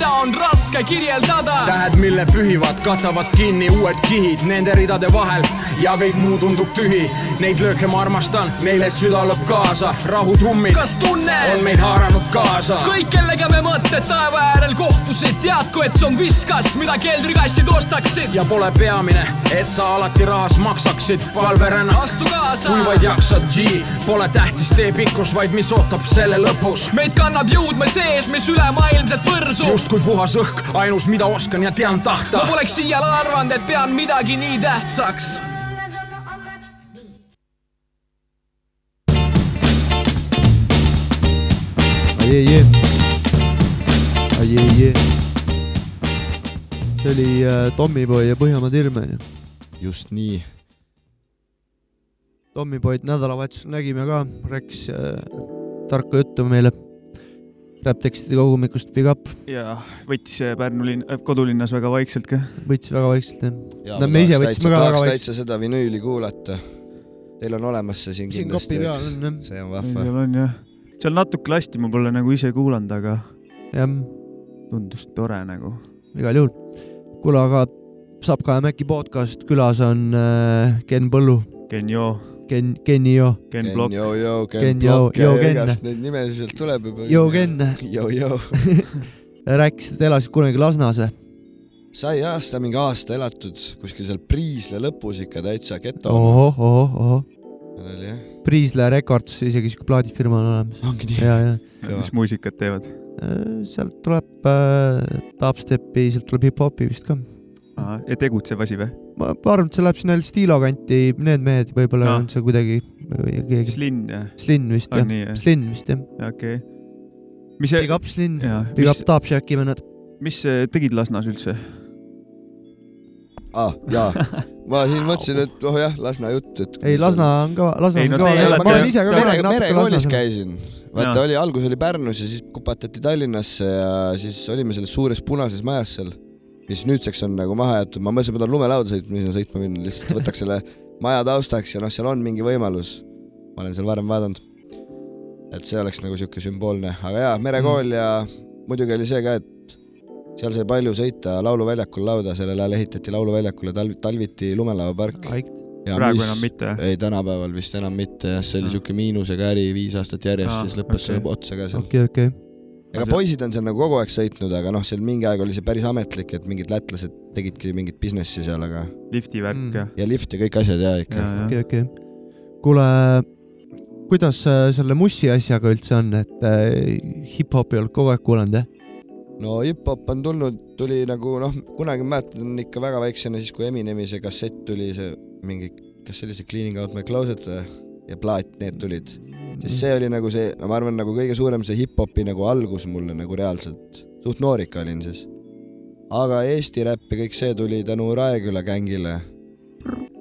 mida on raske kirjeldada. tähed, mille pühivad, katavad kinni uued kihid nende ridade vahel ja kõik muu tundub tühi. Neid lööke ma armastan, meile süda lööb kaasa, rahutrummid kas tunne on meid haaranud kaasa. kõik, kellega me mõtted taeva äärel kohtusid, teadku, et see on viskas, mida keldrikassid ostaksid. ja pole peamine, et sa alati rahas maksaksid, palve ränna. astu kaasa kui vaid jaksad, G, pole tähtis tee pikkus, vaid mis ootab selle lõpus. meid kannab jõud me sees, mis ülemaailmselt võrsub. justkui puhas õhk, ainus, mida oskan ja tean ma tahta. poleks iial arvanud, et pean midagi nii tähtsaks. Ajee-jee. Ajee-jee. see oli äh, Tommyboy ja Põhjamaa Tirm onju. just nii. Tommyboy'd nädalavahetusel nägime ka, rääkis äh, tarka juttu meile räpptekstide kogumikust Big Up, ja võttis äh, Pärnu linn, kodulinnas väga vaikselt ka. võttis väga vaikselt jah. ja No me ise võtsime ka väga tahaks vaikselt. täitsa seda vinüüli kuulata. Teil on olemas see siin siin kindlasti jah, see on vahva. seal on jah, seal natuke lasti, ma pole nagu ise kuulanud, aga jah, tundus tore nagu. igal juhul. kuule, aga Sapka ja Mäki podcast, külas on äh, Ken Põllu, Ken Jo, Ken, Kenio, Ken Ken, Blok, joo, joo, Ken, Ken joo, Blok ja joo, Ken. igast neid nimesid sealt tuleb juba. Joo, Ken.. joo, joo. rääkis, et elasid kunagi Lasnas või? sai aasta, mingi aasta elatud kuskil seal Priisla lõpus ikka täitsa geto. ohoh, ohoh, ohoh. oli jah, Priisla Records, isegi siuke plaadifirma on olemas. ongi nii. ja, ja Kõva. mis muusikat teevad? Äh, sealt tuleb äh, dubstepi, sealt tuleb hip-hopi vist ka. ja tegutsev asi või? Ma arvan, et see läheb sinna stiilo kanti, need mehed võib-olla Aa. on see kuidagi Slin jah, Slin vist on jah? Slin vist jah. okei. mis see Big, up Slin, Big mis up, Top Shacki vennad. mis äh, tegid Lasnas üldse? aa, jaa. ma siin mõtlesin, et oh jah, Lasna jutt, et. ei, Lasna on ka, Lasna on no ka teie, ma olen ise ka kunagi natuke merekoolis Lasnas. käisin. vaata, Jaa. oli, algus oli Pärnus ja siis kupatati Tallinnasse ja siis olime selles suures punases majas seal, mis nüüdseks on nagu maha jäetud, ma mõtlesin, et ma tahan lumelauda sõitma, sinna sõitma minna, lihtsalt võtaks selle maja taustaks ja noh, seal on mingi võimalus. ma olen seal varem vaadanud. et see oleks nagu siuke sümboolne, aga jaa, merekool ja muidugi oli see ka, et seal sai palju sõita Lauluväljakul lauda, sellel ajal ehitati Lauluväljakule talv-, talviti lumelauapark. praegu enam mitte. ei, tänapäeval vist enam mitte jah, see oli Aa. siuke miinusega äri viis aastat järjest ja siis lõppes see okei. otsa ka seal. okei, okei. Ega poisid on seal nagu kogu aeg sõitnud, aga noh, seal mingi aeg oli see päris ametlik, et mingid lätlased tegidki mingit business'i seal, aga lifti värk Mm. ja, ja lift ja kõik asjad ja ikka. okei, okei. kuule, kuidas äh, selle Mussi asjaga üldse on, et äh, hip-hopi oled kogu aeg kuulanud jah? no hip-hop on tulnud, tuli nagu noh, kunagi mäletan ikka väga väiksena, siis kui Eminemi see kassett tuli, see mingi, kas see oli see Cleaning Out My Closet või? ja plaat, need tulid. Siis see oli nagu see, ma arvan, nagu kõige suurem see hip-hopi nagu algus mulle nagu reaalselt, suht noor ikka olin siis. aga Eesti räpp ja kõik see tuli tänu Raeküla gängile.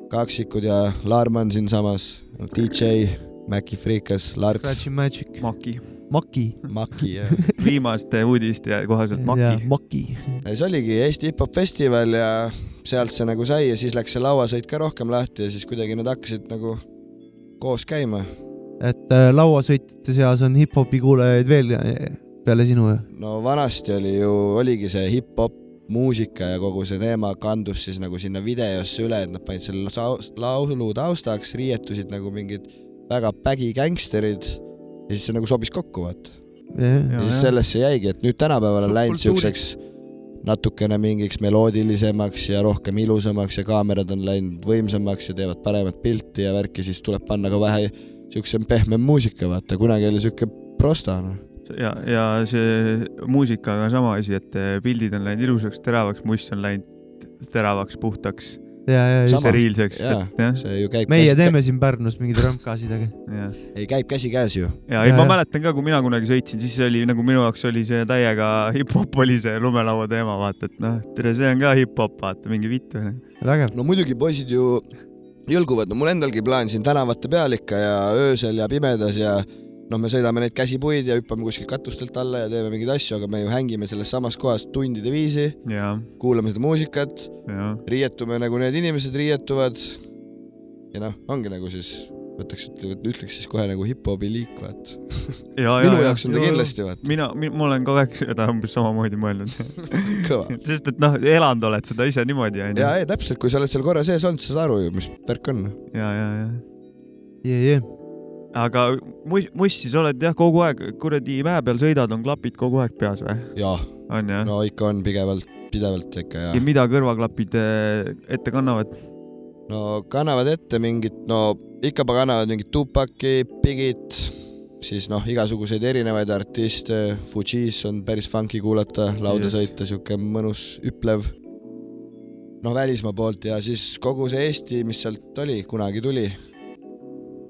kaksikud ja Laarman siinsamas, DJ, Maci Freekas, Larts, Scratchy Magic, Maki, Maki. Maki ja viimaste uudiste kohaselt Maki. Maki. ja see oligi Eesti hip-hop festival ja sealt see nagu sai ja siis läks see lauasõit ka rohkem lahti ja siis kuidagi nad hakkasid nagu koos käima. Et äh, lauasõitjate seas on hip-hopi kuulajaid veel äh, peale sinu ju? no vanasti oli ju, oligi see hip-hop muusika ja kogu see teema kandus siis nagu sinna videosse üle, et nad panid selle laulu taustaks, riietusid nagu mingid väga pägi gängsterid ja siis see nagu sobis kokku, vaata. ja siis sellesse jäigi, et nüüd tänapäeval on läinud siukseks natukene mingiks meloodilisemaks ja rohkem ilusamaks ja kaamerad on läinud võimsamaks ja teevad paremat pilti ja värki, siis tuleb panna ka vähe siuksem pehmem muusika, vaata, kunagi oli siuke prosta, noh. ja, ja see muusikaga on sama asi, et eh, pildid on läinud ilusaks, teravaks, must on läinud teravaks, puhtaks, ja, ja, steriilseks, see ju käib meie teeme siin Pärnus mingeid rõmkasid, aga jah. ei, käib käsikäes ju. ja ei, ma mäletan ka, kui mina kunagi sõitsin, siis oli nagu minu jaoks oli see täiega hip-hop oli see lumelaua teema, vaata, et noh, tere, see on ka hip-hop, vaata, mingi vitt või. vägev. no muidugi poisid ju jõlguvad, no mul endalgi plaan siin tänavate peal ikka ja öösel ja pimedas ja noh, me sõidame neid käsipuid ja hüppame kuskilt katustelt alla ja teeme mingeid asju, aga me ju hängime selles samas kohas tundide viisi, kuulame seda muusikat, riietume nagu need inimesed riietuvad. ja noh, ongi nagu siis võtaks, ütleks siis kohe nagu hip-hopi liik, vaat. ja, minu jaoks on ta kindlasti, vaat, mina, ma olen kogu aeg seda umbes samamoodi mõelnud, sest et noh, elanud oled seda ise niimoodi onju. ja ei, täpselt, kui sa oled seal korra sees olnud, sa saad aru ju, mis värk on. ja, ja, ja jee, jee. aga muss, mussi sa oled jah, kogu aeg kuradi mäe peal sõidad, on klapid kogu aeg peas või? jah, on jah? no ikka on pidevalt, pidevalt ikka ja ja mida kõrvaklapid eh, ette kannavad? No kannavad ette mingit, no ikka kannavad mingit Tupaki, Bigit, siis noh, igasuguseid erinevaid artiste, Fugees on päris funky kuulata, lauda Yes. sõita, siuke mõnus üplev. noh, välismaa poolt ja siis kogu see Eesti, mis sealt oli, kunagi tuli.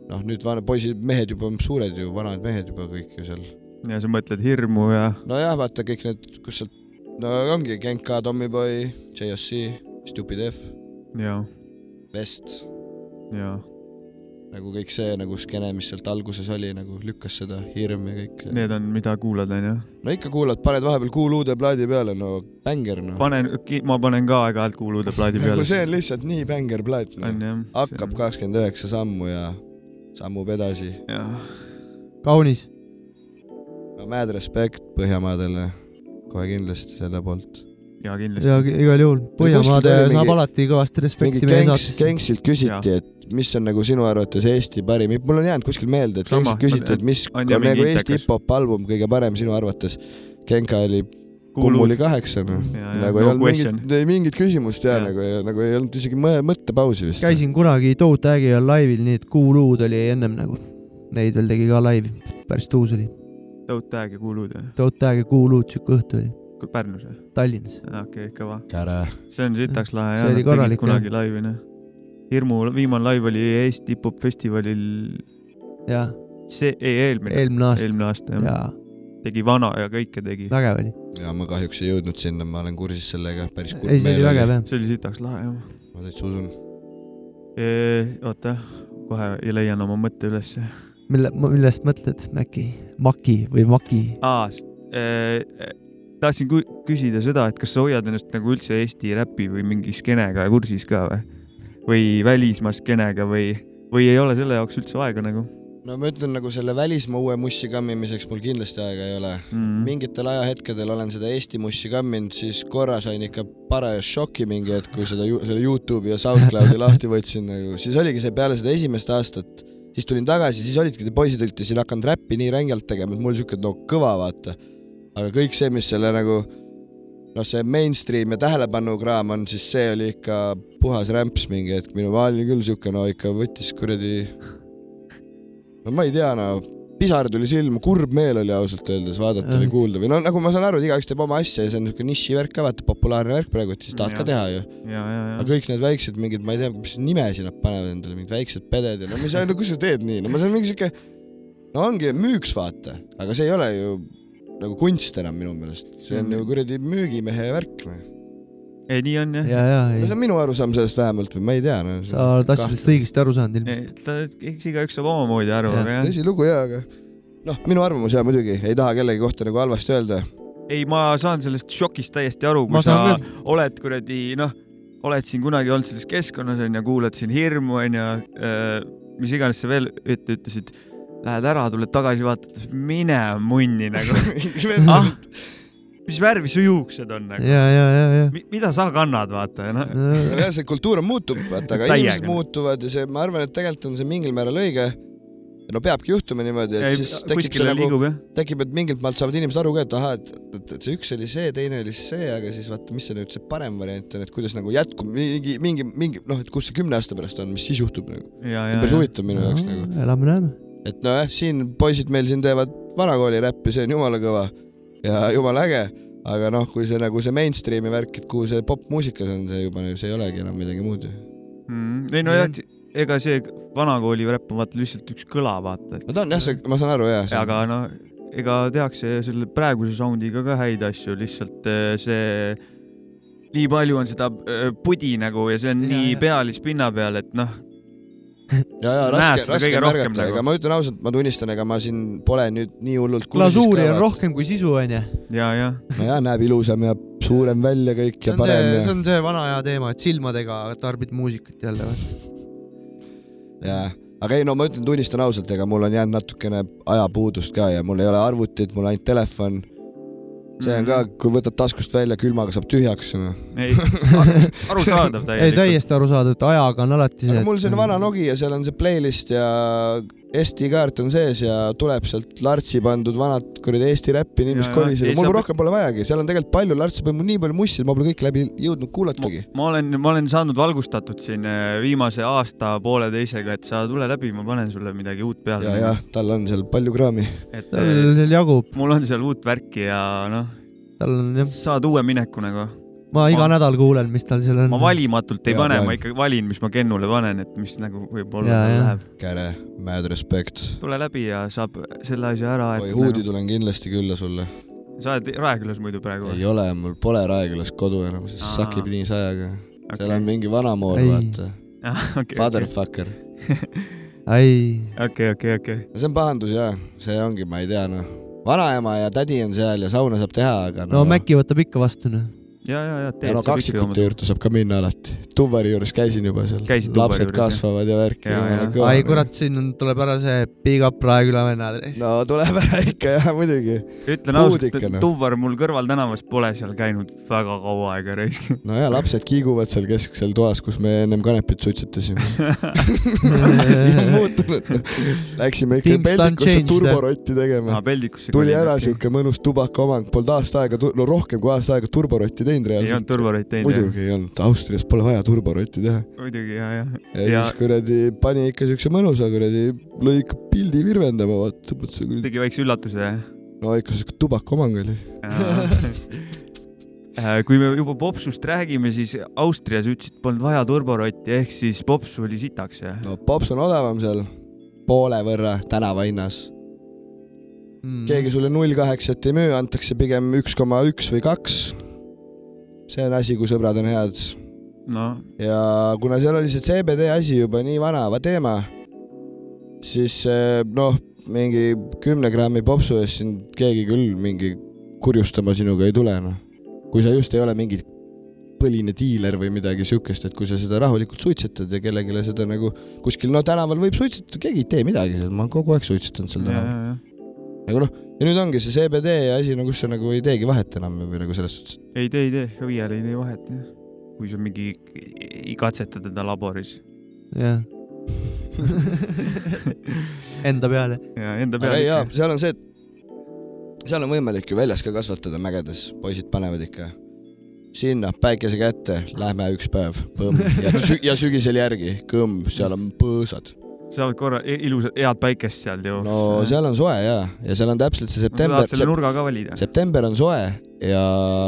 noh, nüüd vana poisid, mehed juba suured ju, vanad mehed juba kõik ju seal. ja sa mõtled hirmu ja nojah, vaata kõik need, kus sealt, no ongi Genka, Tommyboy, JSC, Stupid F, ja, Vest ja nagu kõik see nagu skeene, mis sealt alguses oli, nagu lükkas seda hirm ja kõik. need on, mida kuulad onju. no ikka kuulad, paned vahepeal kuuluude plaadi peale, no bänger noh. panen, ma panen ka aeg-ajalt kuulude plaadi nagu peale. see on lihtsalt nii bänger plaat no. hakkab. kakskümmend üheksa sammu ja sammub edasi. kaunis. no mad respect Põhjamaadele, kohe kindlasti selle poolt. Ja ja kindlasti. igal juhul Põhjamaade saab mingi- alati kõvasti respekti meie Genks, saatesse. Genksilt küsiti, et mis on nagu sinu arvates Eesti parim, mul on jäänud kuskil meelde, et Sama, Genksilt küsiti, et mis on nagu Eesti hip-hop album kõige parem sinu arvates. Genka oli kummuli kaheksa noh, Ja, ja, nagu no ei olnud question. mingit, ei mingit küsimust ja, Ja. ja. nagu, nagu ei olnud isegi mõttepausi vist. käisin kunagi Toe Tag'i all laivil, nii et kuuluud oli ennem nagu. Neid veel tegi ka laivi, päris tuus oli. Tõut Tag ja Kuulud või? Toe Tag ja kuuluud siuke õhtu oli Pärnus või? Tallinnas. okei, kõva. käre. see on sitaks lahe See jah, oli nad tegid kunagi laivi noh. hirmu viimane laiv oli Eesti hip-hop festivalil, jah, see, ei eelmine, eelmine aasta. eelmine aasta jah ja.. tegi vana ja kõike tegi. vägev oli. ja ma kahjuks ei jõudnud sinna, ma olen kursis sellega, päris kurb ei, see oli vägev jah. see oli sitaks lahe jah. ma täitsa usun. oota, kohe ei leian oma mõtte ülesse. mille, millest mõtled, äkki Maki või Maki? aa, tahtsin küsida seda, et kas sa hoiad ennast nagu üldse Eesti räpi või mingi skeenega kursis ka või? või välismaa skeenega või, või ei ole selle jaoks üldse aega nagu no ma ütlen nagu selle välismaa uue mussi kammimiseks mul kindlasti aega ei ole. mm.? mingitel ajahetkedel olen seda Eesti mussi kamminud, siis korra sain ikka parajas šoki mingi hetk, kui seda, selle Youtube'i ja SoundCloudi lahti võtsin nagu, siis oligi see peale seda esimest aastat, siis tulin tagasi, siis olidki te poisid olite siin hakanud räppi nii rängelt tegema, et mul siuke no kõva vaata. Aga kõik see, mis selle nagu noh, see mainstream ja tähelepanukraam on, siis see oli ikka puhas rämps mingi hetk, minu ma olin küll siuke no ikka võttis kuradi no ma ei tea, no pisar tuli silma, kurb meel oli ausalt öeldes vaadata Jah. või kuulda või no nagu ma saan aru, et igaüks teeb oma asja ja see on niisugune nišivärk ka vaata, populaarne värk praegu, et siis tahad ka teha ju. ja, ja, aga ja. kõik need väiksed mingid, ma ei tea, mis nimesid nad panevad endale, mingid väiksed peded ja no mis, no kus sa teed nii, no ma saan mingi siuke, no ongi müüks vaata, aga see ei ole ju nagu kunst enam minu meelest, see on Mm. ju kuradi müügimehe värk noh. ei, nii on jah. ja, ja, no see on minu arusaam sellest vähemalt või ma ei tea no,. sa oled asjadest õigesti aru saanud ilmselt. ta, eks igaüks saab omamoodi aru, aga jah. tõsilugu jaa, aga noh, minu arvamus jaa muidugi, ei taha kellegi kohta nagu halvasti öelda. ei, ma saan sellest šokist täiesti aru, Ma kui sa saan oled kuradi noh, oled siin kunagi olnud selles keskkonnas onju, kuulad siin hirmu onju, mis iganes sa veel ette ütlesid. Lähed ära, tuled tagasi, vaatad, mine munni nagu. ah, mis värvi su juuksed on nagu? ja, ja, ja, ja. mida sa kannad, vaata, noh. jah, see kultuur muutub, vaata, aga Täiega. inimesed muutuvad ja see, ma arvan, et tegelikult on see mingil määral õige. no peabki juhtuma niimoodi, et siis tekib see nagu, tekib, et mingilt maalt saavad inimesed aru ka, et ahah, et, et, et see üks oli see, teine oli see, aga siis vaata, mis see nüüd see parem variant on, et kuidas nagu jätkub mingi, mingi, mingi noh, et kus see kümne aasta pärast on, mis siis juhtub nagu. ja, ja päris ja. huvitav minu jaoks nagu. elame-näeme. Et nojah, siin poisid meil siin teevad vanakooli räppi, see on jumala kõva ja jumala äge, aga noh, kui see nagu see mainstream'i värk, et kuhu see popmuusikas on, see juba, see ei olegi enam midagi muud ju. Mm. ei no jah, ega see vanakooli räpp on vaata lihtsalt üks kõla, vaata, et no ta on jah, see, ma saan aru jaa. aga no ega tehakse selle praeguse soundiga ka häid asju, lihtsalt eh, see nii palju on seda eh, pudi nagu ja see on Ja, nii ja. pealispinna peal, et noh, ja, ja raske, raske märgata, nagu. ega ma ütlen ausalt, ma tunnistan, ega ma siin pole nüüd nii hullult glasuuri on. rohkem kui sisu, onju. ja, ja no jaa, näeb ilusam ja suurem välja kõik see ja see, parem see ja, on see vana hea teema, et silmadega tarbid muusikat jälle. jaa. aga ei no ma ütlen, tunnistan ausalt, ega mul on jäänud natukene ajapuudust ka ja mul ei ole arvutit, mul on ainult telefon. See on ka, kui võtad taskust välja, külmaga saab tühjaks. aga ei, arusaadav ei, täielikult. täiesti arusaadav, et ajaga on alati see. mul selline vana Nokia, seal on see playlist ja SD-kaart on sees ja tuleb sealt Lartsi pandud vanad kuradi Eesti räppi, nii mis ei,, mul saab- rohkem pole vajagi, seal on tegelikult palju Lartsi, mul nii palju mussi, ma pole kõik läbi jõudnud kuulatagi. ma olen, ma olen saanud valgustatud siin eh, viimase aasta pooleteisega, et sa tule läbi, ma panen sulle midagi uut peale. ja, jah, tal on seal palju kraami. et tal seal jagub, mul on seal uut värki ja noh, tal on jah, saad uue mineku nagu. Ma iga Ma- nädal kuulen, mis tal seal on. ma valimatult ei Hea pane, ma ikkagi valin, mis ma Kennule panen, et mis nagu võib-olla Ja, ja. läheb. käre, mad respect. tule läbi ja saab selle asja ära, oi, et huudi nagu, tulen kindlasti külla sulle. sa oled Raekülas muidu praegu ei ole, mul pole Raekülas kodu enam, sest Aa. sakib nii sajaga. seal on mingi vanamoor, Ei. vaata. okei, Fatherfucker. ai, okei, okei, okei. see on pahandus jaa, see ongi, ma ei tea noh. vanaema ja tädi on seal ja sauna saab teha, aga no Mäkki võtab ikka vastu, noh. ja, ja, ja ja no kaksikute juurde saab ka minna alati. Tuvari juures käisin juba seal lapsed kasvavad ja värki. Ja, ja. ai, kurat, siin on, tuleb ära see Big Up Raeküla vennad. no tuleb ära ikka jah, muidugi. ütlen ausalt, et noh. Tuvar mul kõrval tänavas pole seal käinud väga kaua aega raisk. no ja lapsed kiiguvad seal kesksel toas, kus me ennem kanepit suitsetasime. muutunud. Läksime ikka peldikusse turborotti tegema. tuli ära. siuke mõnus tubakaomand, polnud aasta aega, no rohkem kui aasta aega turborotti teinud ei olnud reaalselt. turboroid teinud. muidugi ei olnud, Austrias pole vaja turborotti teha. muidugi ja, ja. ja, siis kuradi pani ikka siukse mõnusa kuradi, lõi ikka pildi virvendama, vaata, mõtlesin kuradi, tegi väikse üllatuse. no ikka siuke tubakaomang oli. Äh, kui me juba popsust räägime, siis Austrias ütlesid, polnud vaja turborotti, ehk siis pops oli sitaks jah? no pops on odavam seal poole võrra tänavahinnas. Mm. keegi sulle null kaheksat ei müü, antakse pigem üks koma üks või kaks. See on asi, kui sõbrad on head noh, ja kuna seal oli see CBD asi juba nii vana teema, siis eh, noh, mingi kümne grammi popsu eest sind keegi küll mingi kurjustama sinuga ei tule, noh. kui sa just ei ole mingi põline diiler või midagi siukest, et kui sa seda rahulikult suitsetad ja kellelegi seda nagu kuskil no tänaval võib suitsetada, keegi ei tee midagi ma olen kogu aeg suitsetanud seal tänaval. ja, nagu noh, ja nüüd ongi see CBD asi, no kus sa nagu ei teegi vahet enam või nagu selles suhtes, ja. ei tee, ei tee, õiel ei tee vahet jah. kui sa mingi, ei katseta teda laboris jah. Enda peale. ja enda peale,. seal on see, et seal on võimalik ju väljas ka kasvatada mägedes, poisid panevad ikka sinna päikese kätte, lähme üks päev, põmm ja, sü ja sügisel järgi, kõmm, seal on põõsad. Saavad korra ilusat head päikest seal ju. no seal on soe ja, ja seal on täpselt see sa september saad, selle nurga ka valida. september on soe ja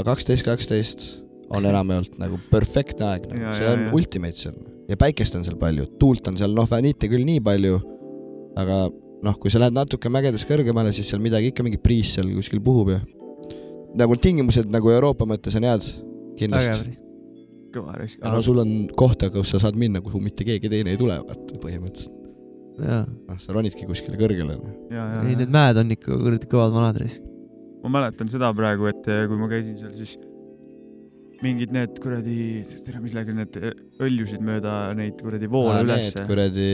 kaksteist, kaksteist on enamjaolt nagu perfektne aeg Ja, nagu., see ja, on ja. ultimate seal ja päikest on seal palju, tuult on seal noh, mitte küll nii palju, aga noh, kui sa lähed natuke mägedes kõrgemale, siis seal midagi ikka mingi priis seal kuskil puhub ja nagu tingimused nagu Euroopa mõttes on head, kindlasti. kõva raisk. no sul on kohta, kus sa saad minna, kuhu mitte keegi teine ei tule, vaata põhimõtteliselt. noh, sa ronidki kuskile kõrgele. noh. ja, ja, ei need mäed on ikka kuradi kõvad vanad raisk. ma mäletan seda praegu, et eh, kui ma käisin seal, siis mingid need kuradi, tere, millega need eh, õljusid mööda neid kuradi voole Need ülesse. kuradi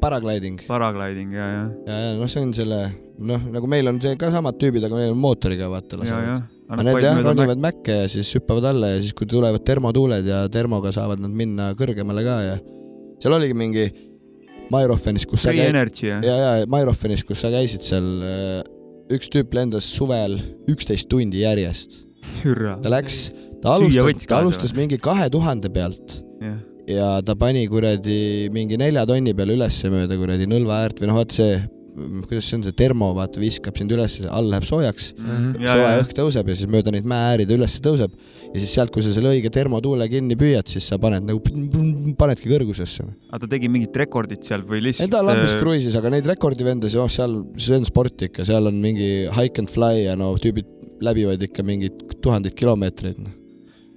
paragliding paragliding ja, ja, ja, ja noh, see on selle noh, nagu meil on see ka samad tüübid, aga neil on mootoriga vaata ja, lasevad ja. aga need jah, ronivad mäkke ja siis hüppavad alla ja siis, kui tulevad termotuuled ja termoga saavad nad minna kõrgemale ka ja seal oligi mingi Mairofenis, kus sa Free käid, Energy jah? ja, ja Mairofenis, kus sa käisid seal, üks tüüp lendas suvel üksteist tundi järjest. ta läks, ta alustas ta alustas mingi kahe tuhande pealt jah, ja ta pani kuradi mingi nelja tonni peale ülesse mööda kuradi Nõlva äärt või noh, vaata see, kuidas see on, see termo vaata viskab sind ülesse, all läheb soojaks, ja, soe ja, õhk tõuseb ja siis mööda neid mäeääride ülesse tõuseb ja siis sealt, kui sa selle õige termotuule kinni püüad, siis sa paned nagu, panedki kõrgusesse. aga ta tegi mingit rekordit seal või ei lihtsalt? ta lambis kruiisis, aga neid rekordivendasid, oh seal, see on sport ikka, seal on mingi hike and fly ja no tüübid läbivad ikka mingeid tuhandeid kilomeetreid.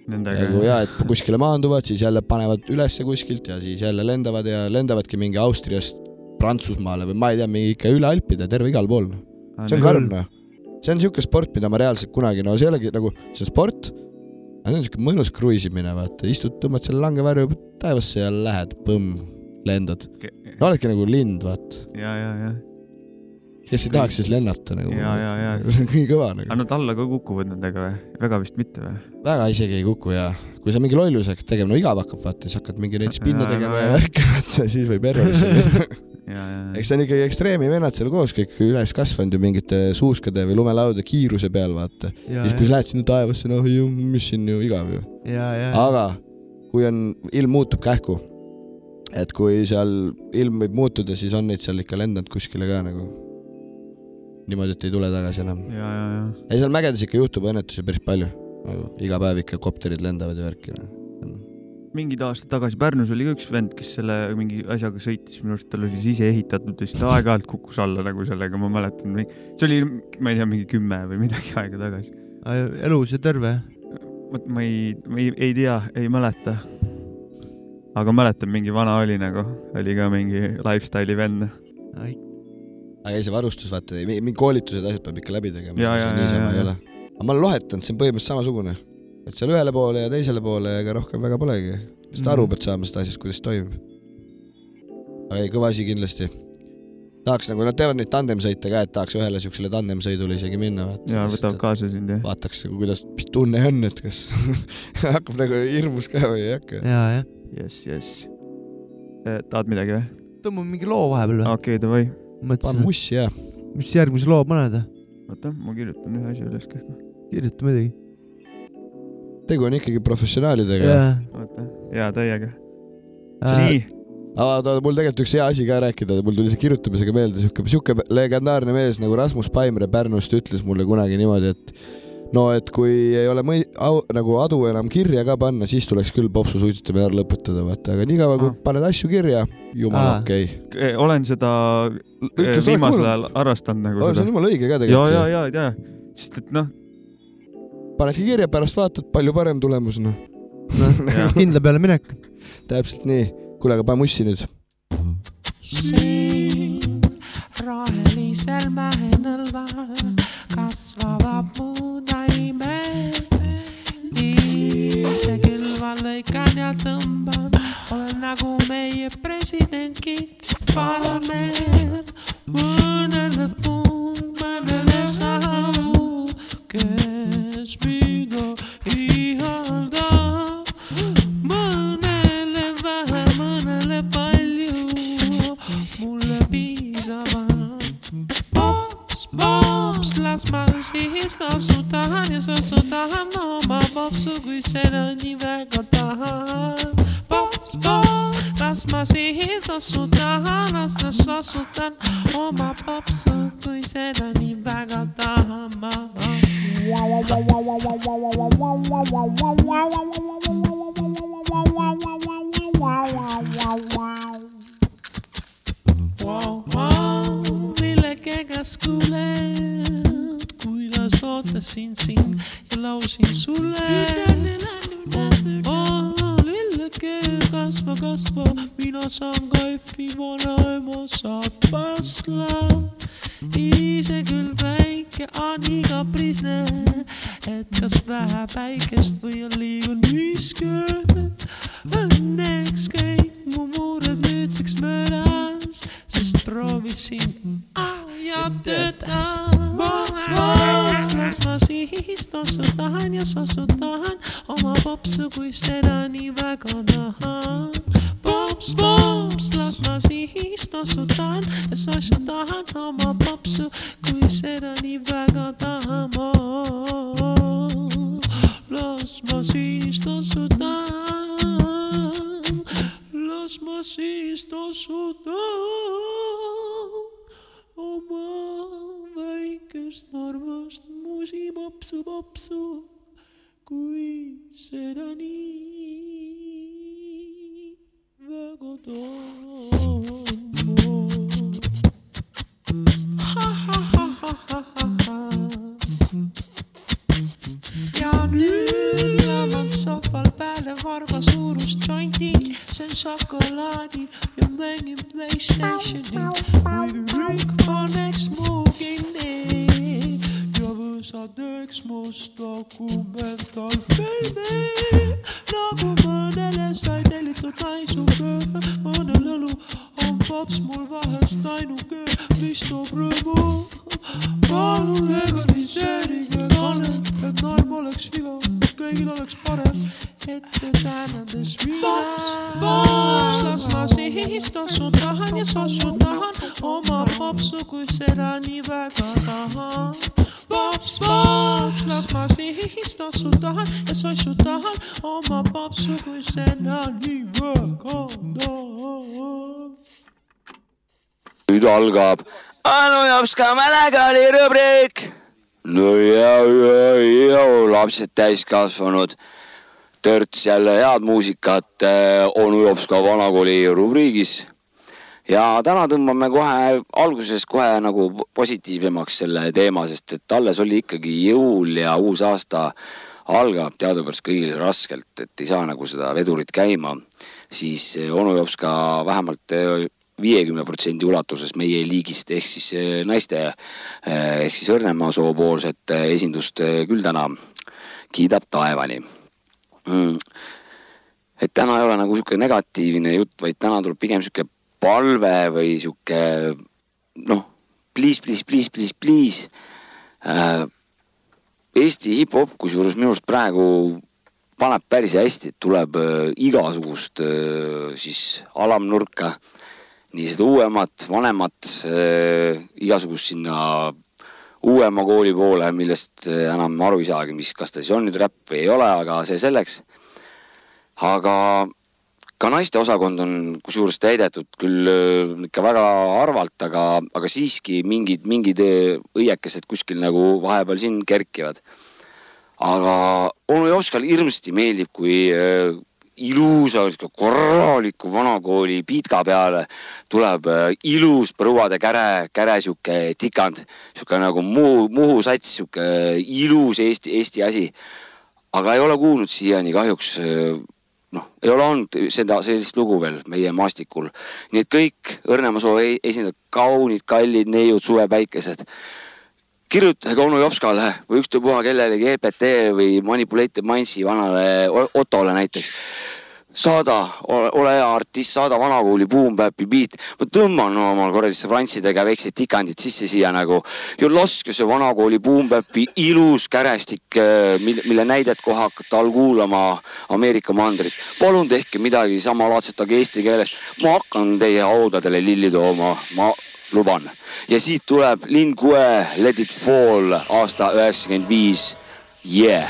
nendega nagu ja, et kuskile maanduvad, siis jälle panevad ülesse kuskilt ja siis jälle lendavad ja lendavadki mingi Austriast Prantsusmaale või ma ei tea, mingi ikka üle Alpide, terve igal pool. see on karm noh. see on siuke sport, mida ma reaalselt kunagi, no see ei olegi nagu, see on sport, aga see on siuke mõnus kruiisimine, vaata, istud, tõmbad selle langevarju taevasse ja lähed, põmm, lendad. no oledki nagu lind, vaata. ja, ja, ja, kes ei tahaks siis lennata nagu. Ja, ja, ja. see on nii kõva nagu aga. nad alla ka kukuvad nendega või? väga vist mitte või? väga isegi ei kuku ja kui sa mingi lollusi hakkad tegema, no igav hakkab vaata, siis hakkad mingi neid spinne tegema ja värki, vaata siis võib errorisse minna. eks see on ikkagi ekstreemi vennad seal koos kõik üles kasvanud ju mingite suuskade või lumelauda kiiruse peal vaata. siis, kui sa lähed sinna taevasse, noh mis siin ju igav ju. aga kui on, ilm muutub kähku, et kui seal ilm võib muutuda, siis on neid seal ikka lendanud kuskile ka nagu niimoodi, et ei tule tagasi enam. ei, seal mägedes ikka juhtub õnnetusi päris palju, nagu iga päev ikka kopterid lendavad ja värki. Mingid aastad tagasi Pärnus oli ka üks vend, kes selle mingi asjaga sõitis, minu arust tal oli siis ise ehitatud ja siis ta aeg-ajalt kukkus alla nagu sellega, ma mäletan, see oli, ma ei tea, mingi kümme või midagi aega tagasi. elus ja terve. vot ma ei, ma ei, ei tea, ei mäleta. aga mäletan, mingi vana oli nagu, oli ka mingi lifestyle'i vend. aga ei, see varustus, vaata, mingi koolitused, asjad peab ikka läbi tegema. Aga ma olen lohetanud, see on põhimõtteliselt samasugune. Et seal ühele poole ja teisele poole, ega rohkem väga polegi. lihtsalt Mhm. aru pead saama sellest asjast, kuidas toimub. aga ei, kõva asi kindlasti. tahaks nagu, nad teevad neid tandemsõite ka, et tahaks ühele siuksele tandemsõidule isegi minna. ja võtavad kaasa sind jah. vaataks, kuidas, mis tunne on, et kas hakkab nagu hirmus ka või ei hakka. ja, jah. jess, jess. tahad midagi või? tõmbame mingi loo vahepeal või? okei, davai. pane mõtlesin, mussi ja mis järgmise loo paned? oota, ma kirjutan ühe asja üles kähku. kirjuta muidugi. Tegu on ikkagi professionaalidega. oota, jaa, täiega. Äh, nii, aga mul tegelikult üks hea asi ka rääkida, mul tuli see kirjutamisega meelde, siuke, siuke legendaarne mees nagu Rasmus Paimre Pärnust ütles mulle kunagi niimoodi, et no et kui ei ole mõi-, au, nagu adu enam kirja ka panna, siis tuleks küll popsu suitsetamine ära lõpetada, vaata, aga niikaua kui Ah. paned asju kirja, jumala okei okay.. olen seda Ütle, sa oled viimasel ajal harrastanud nagu see on. jumala õige ka ja, tegelikult ja, ja, ja, sest et noh, panedki kirja, pärast vaatad, palju parem tulemus, noh. Jah. kindla peale minek. täpselt nii. kuule, aga pane mussi nüüd. siin rohelisel mäenõlval kasvavad mu taimed. ise külva lõikan ja tõmban, olen nagu meie presidentki, parlament. mõnele puu, mõnele sau, kes mida ihaldab. mõnele vähe, mõnele palju, mulle piisavalt. pops, pops, las ma siis nossutan ja sossutan oma popsu, kui seda nii väga tahan. pops, pops, las ma siis nossutan, las ma sossutan oma popsu, kui seda nii väga tahan ma. Wow, wow, millegagi kuuled, kuidas ootasin sind ja laulsin sulle. Oh, lilleke ise küll väike, ani kaprisne, et kas vähe päikest või on liiga niiske. Õnneks kõik mu mured nüüdseks möödas sind ja töötan. las ma siis tossutan ja sossutan oma popsu, kui seda nii väga tahan. pops, pops, las ma siis tossutan ja sossutan oma popsu, kui seda nii väga tahan ma. las ma siis tossutan, siis tossutan oma väikest armast musipopsu, popsu, kui seda nii väga tahan. ja nüüd jaman sohval peale varba suurust jointi, see on šokolaadi ja mängin Playstationit. muidu kõik paneks mu kinni ja võsadeks must dokumentaalfilmi. nagu mõnele sai tellitud naisuke, mõnel õlu on pops mul vahest ainuke, mis toob rõõmu. palun legaliseerige kannet, et norm oleks viga, et kõigil oleks parem, ette tänades viinas. pops, las ma siis tossu tahan ja sossu tahan oma popsu, kui seda nii väga tahan. Pops, pops, las ma siis tossu tahan ja sossu tahan oma popsu, kui seda nii väga tahan. nüüd algab Anu Jopska mälekooli rubriik. No ja, ja, ja lapsed täiskasvanud. törts jälle head muusikat eh, onu Jopska vanakooli rubriigis. ja täna tõmbame kohe alguses kohe nagu positiivsemaks selle teema, sest et alles oli ikkagi jõul ja uus aasta algab teadupärast kõigil raskelt, et ei saa nagu seda vedurit käima, siis eh, onu Jopska vähemalt eh, viiekümne protsendi ulatuses meie liigist ehk siis eh, naiste eh, ehk siis Õrnemaa soopoolset eh, esindust küll täna kiidab taevani. Mm. et täna ei ole nagu sihuke negatiivne jutt, vaid täna tuleb pigem sihuke palve või sihuke noh, please, please, please, please, please äh, Eesti hip-hop, kusjuures minu arust praegu paneb päris hästi, tuleb äh, igasugust äh, siis alamnurka, nii seda uuemat, vanemat äh,, igasugust sinna uuema kooli poole, millest äh, enam aru ei saagi, mis, kas ta siis on nüüd räpp või ei ole, aga see selleks. aga ka naiste osakond on kusjuures täidetud küll äh, ikka väga harvalt, aga, aga siiski mingid, mingid äh, õiekesed kuskil nagu vahepeal siin kerkivad. aga onu Jopskal hirmsasti meeldib, kui ilusa, korraliku vanakooli pitka peale tuleb äh, ilus põruade käre, käre sihuke tikand, sihuke nagu Muhu, Muhu sats, sihuke ilus Eesti, Eesti asi. aga ei ole kuulnud siiani kahjuks äh, noh, ei ole olnud seda, sellist lugu veel meie maastikul. nii et kõik Õrnemaa e-, esindajad, kaunid, kallid neiud, suvepäikesed. Kirjutage onu Jopskale või ükstapuha kellelegi EPT või Manipulated Mindsi vanale O- Ottole näiteks saada, ole hea artist, saada vanakooli Boom-Bap'i beat. ma tõmban oma korraliste frantsidega väiksed tikandid sisse siia nagu ja laske see vanakooli Boom-Bap'i ilus kärestik, mille, mille näidet kohe hakata all kuulama Ameerika mandrit. palun tehke midagi samalaadset, aga eesti keeles. ma hakkan teie haudadele lilli tooma, ma luban. ja siit tuleb Lin Let it fall aasta üheksakümmend viis. Yeah.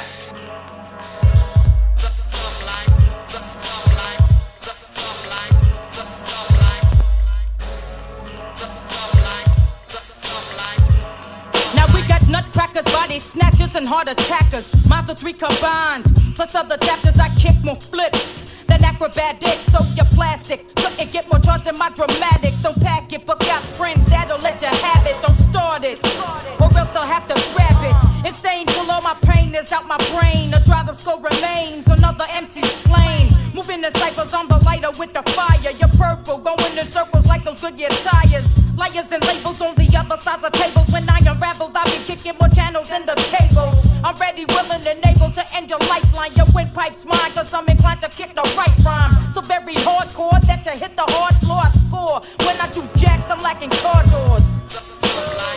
Now we got nutcrackers, body snatchers, and heart attackers. Mazda 3 combined, plus other chapters. I kick more flips than acrobatics. So you're plastic. Couldn't get more charged than my dramatics. Don't pack it, but got friends that'll let you have it. Don't start it, or else they'll have to grab it. Insane till all my pain is out my brain. The driver skull remains, another MC slain. Moving the ciphers on the lighter with the fire. You're purple, going in circles like those Goodyear tires. Liars and labels on the other sides of tables. When I unravel, I'll be kicking more channels than the cables. I'm ready, willing, and able to end your lifeline. Your windpipe's mine, cause I'm inclined to kick the right rhyme. So very hardcore that you hit the hard floor. I score when I do jacks. I'm lacking car doors.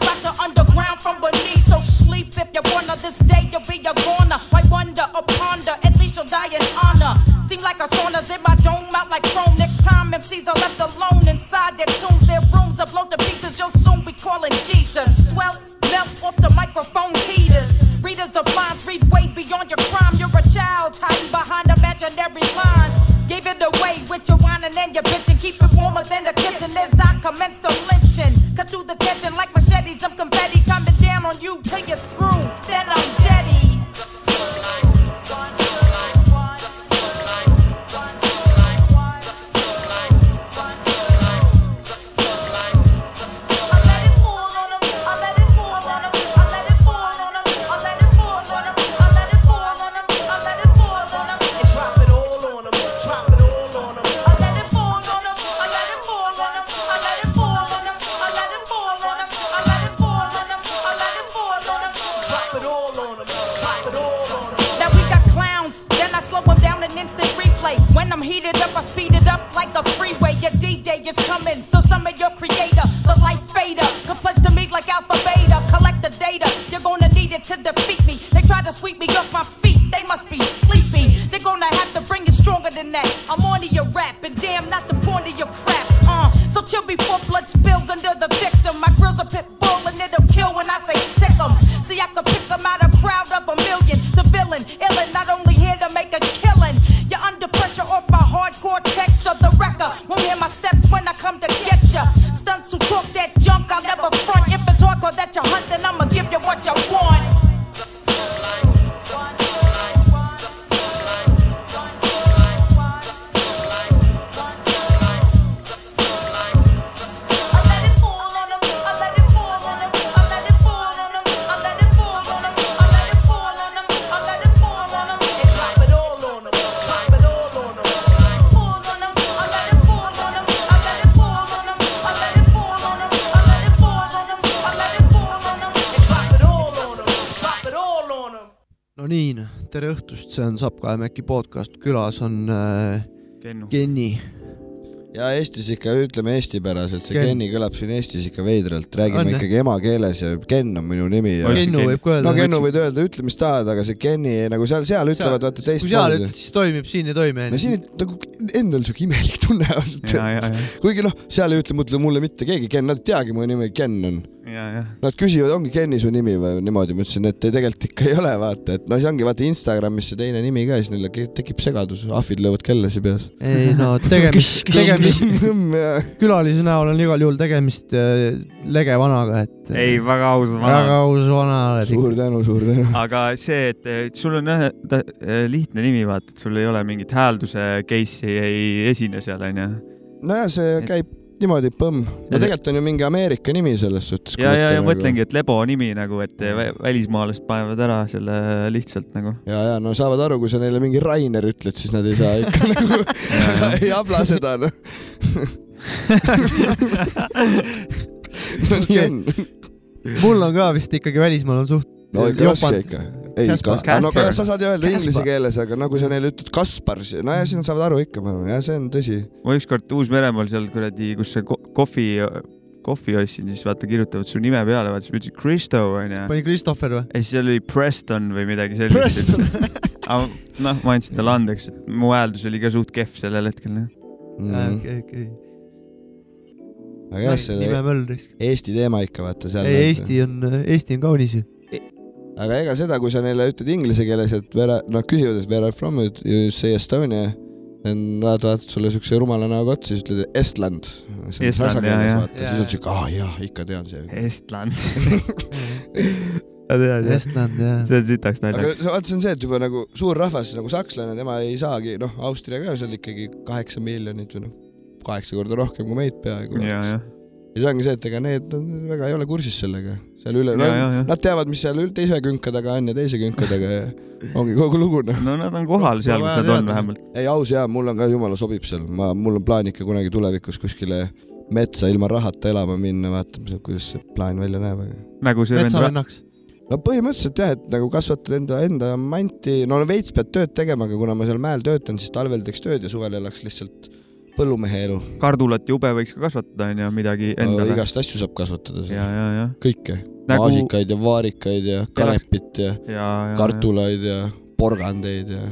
Alone the underground from beneath. So sleep if you wanna. This day you'll be a goner. Why wonder or ponder? At least you'll die in honor. Steam like a sauna's in my dome, out like chrome. Next time MCs are left alone inside their tombs, their rooms are blown to pieces. You'll soon be calling Jesus. Swell, melt off the microphone heaters. Readers of minds read way beyond your crime. You're a child hiding behind imaginary lines. Gave it away with your whining and your bitching. Keep it warmer than the kitchen as I commence the lynching. Cut through the tension like I'm confetti coming down on you till you're on Sapp Kaemäki podcast, külas on äh, Kennu. Kenny. ja Eestis ikka ütleme eestipäraselt, see Ken. Kenni kõlab siin Eestis ikka veidralt, räägime On, ikkagi emakeeles ja Ken on minu nimi ja Kennu Ken- võib ka öelda. no Kennu võid öelda, ütle mis tahad, aga see Kenni nagu seal, seal ütlevad vaata kui seal ütled, siis toimib, siin ei toimi no. siin nagu endal siuke imelik tunne ausalt ja, ja, ja, kuigi noh, seal ei ütle mulle, mulle mitte keegi Ken, nad ei teagi mu nimi Ken on. ja, ja. Nad küsivad, ongi Kenni su nimi või niimoodi, ma ütlesin, et tegelikult ikka ei ole, vaata, et no see ongi vaata Instagramis see teine nimi ka ja siis neil tekib segadus, ahvid löövad kellasi peas. ei no tegemist, tegemist, ja külalise näol on igal juhul tegemist äh, lege vanaga, et äh, ei, väga aus väga vana. aus vana suur tänu, suur tänu. aga see, et sul on jah ta- eh, lihtne nimi, vaata, et sul ei ole mingit häälduse case'i ei esine seal, onju. nojah, see käib niimoodi põmm. no tegelikult on ju mingi Ameerika nimi selles suhtes. ja, ja, ja mõtlengi, et lebo nimi nagu, et vä- välismaalased panevad ära selle lihtsalt nagu. ja, ja no saavad aru, kui sa neile mingi Rainer ütled, siis nad ei saa ikka nagu, ei habla seda noh. no nii on. mul on ka vist ikkagi välismaal on suht no ikka raske ikka. ei, Kaspar. no Kaspar. sa saad ju öelda Kaspar. inglise keeles, aga nagu sa neile ütled Kaspar, nojah, siis nad saavad aru ikka, ma arvan, jah, see on tõsi. ma ükskord Uus-Meremaal seal kuradi, kus see ko- kohvi, kohvi ostsin, siis vaata kirjutavad su nime peale, vaata siis ma ütlesin Kristo onju. pani Christopher või? ja siis seal oli Preston või midagi sellist. aga noh, ma andsin talle andeks, et mu hääldus oli ka suht kehv sellel hetkel. Mm. okei, okei. aga jah, see. Eesti teema ikka vaata seal. ei, Eesti on, Eesti on kaunis ju. Aga ega seda, kui sa neile ütled inglise keeles, et where, nad küsivad, et where are from you, you say Estonia. Nad vaatavad sulle siukse rumala näoga otsa, siis ütled Estland. Siis on siuke, aa jah, ikka tean see. Estland. sa tead jah? Estland jah. see on sitaks aga naljakas. sa vaata, see on see, et juba nagu suur rahvas nagu sakslane, tema ei saagi, noh, Austria ka seal ikkagi kaheksa miljonit või noh, kaheksa korda rohkem kui meid peaaegu. ja, jah. ja see ongi see, et ega need on väga ei ole kursis sellega, seal üle, Ja, ja, ja. nad teavad, mis seal teise künka taga on ja teise künka taga ja ongi kogu lugu noh. no nad on kohal seal, kus nad on vähemalt. ei aus jaa, mul on ka jumala sobib seal, ma, mul on plaan ikka kunagi tulevikus kuskile metsa ilma rahata elama minna, vaatame, kuidas see plaan välja näeb. nagu see vend, metsavennaks. no põhimõtteliselt jah, et nagu kasvatad enda, enda manti, no veits pead tööd tegema, aga kuna ma seal mäel töötan, siis talvel teeks tööd ja suvel elaks lihtsalt põllumehe elu. kardulat jube võiks ka kasvatada onju, midagi endale. igast asju saab kasvatada ja, seal, ja, ja, kõike Nagu- maasikaid ja vaarikaid ja kanepit ja ja, ja. kartulaid ja porgandeid ja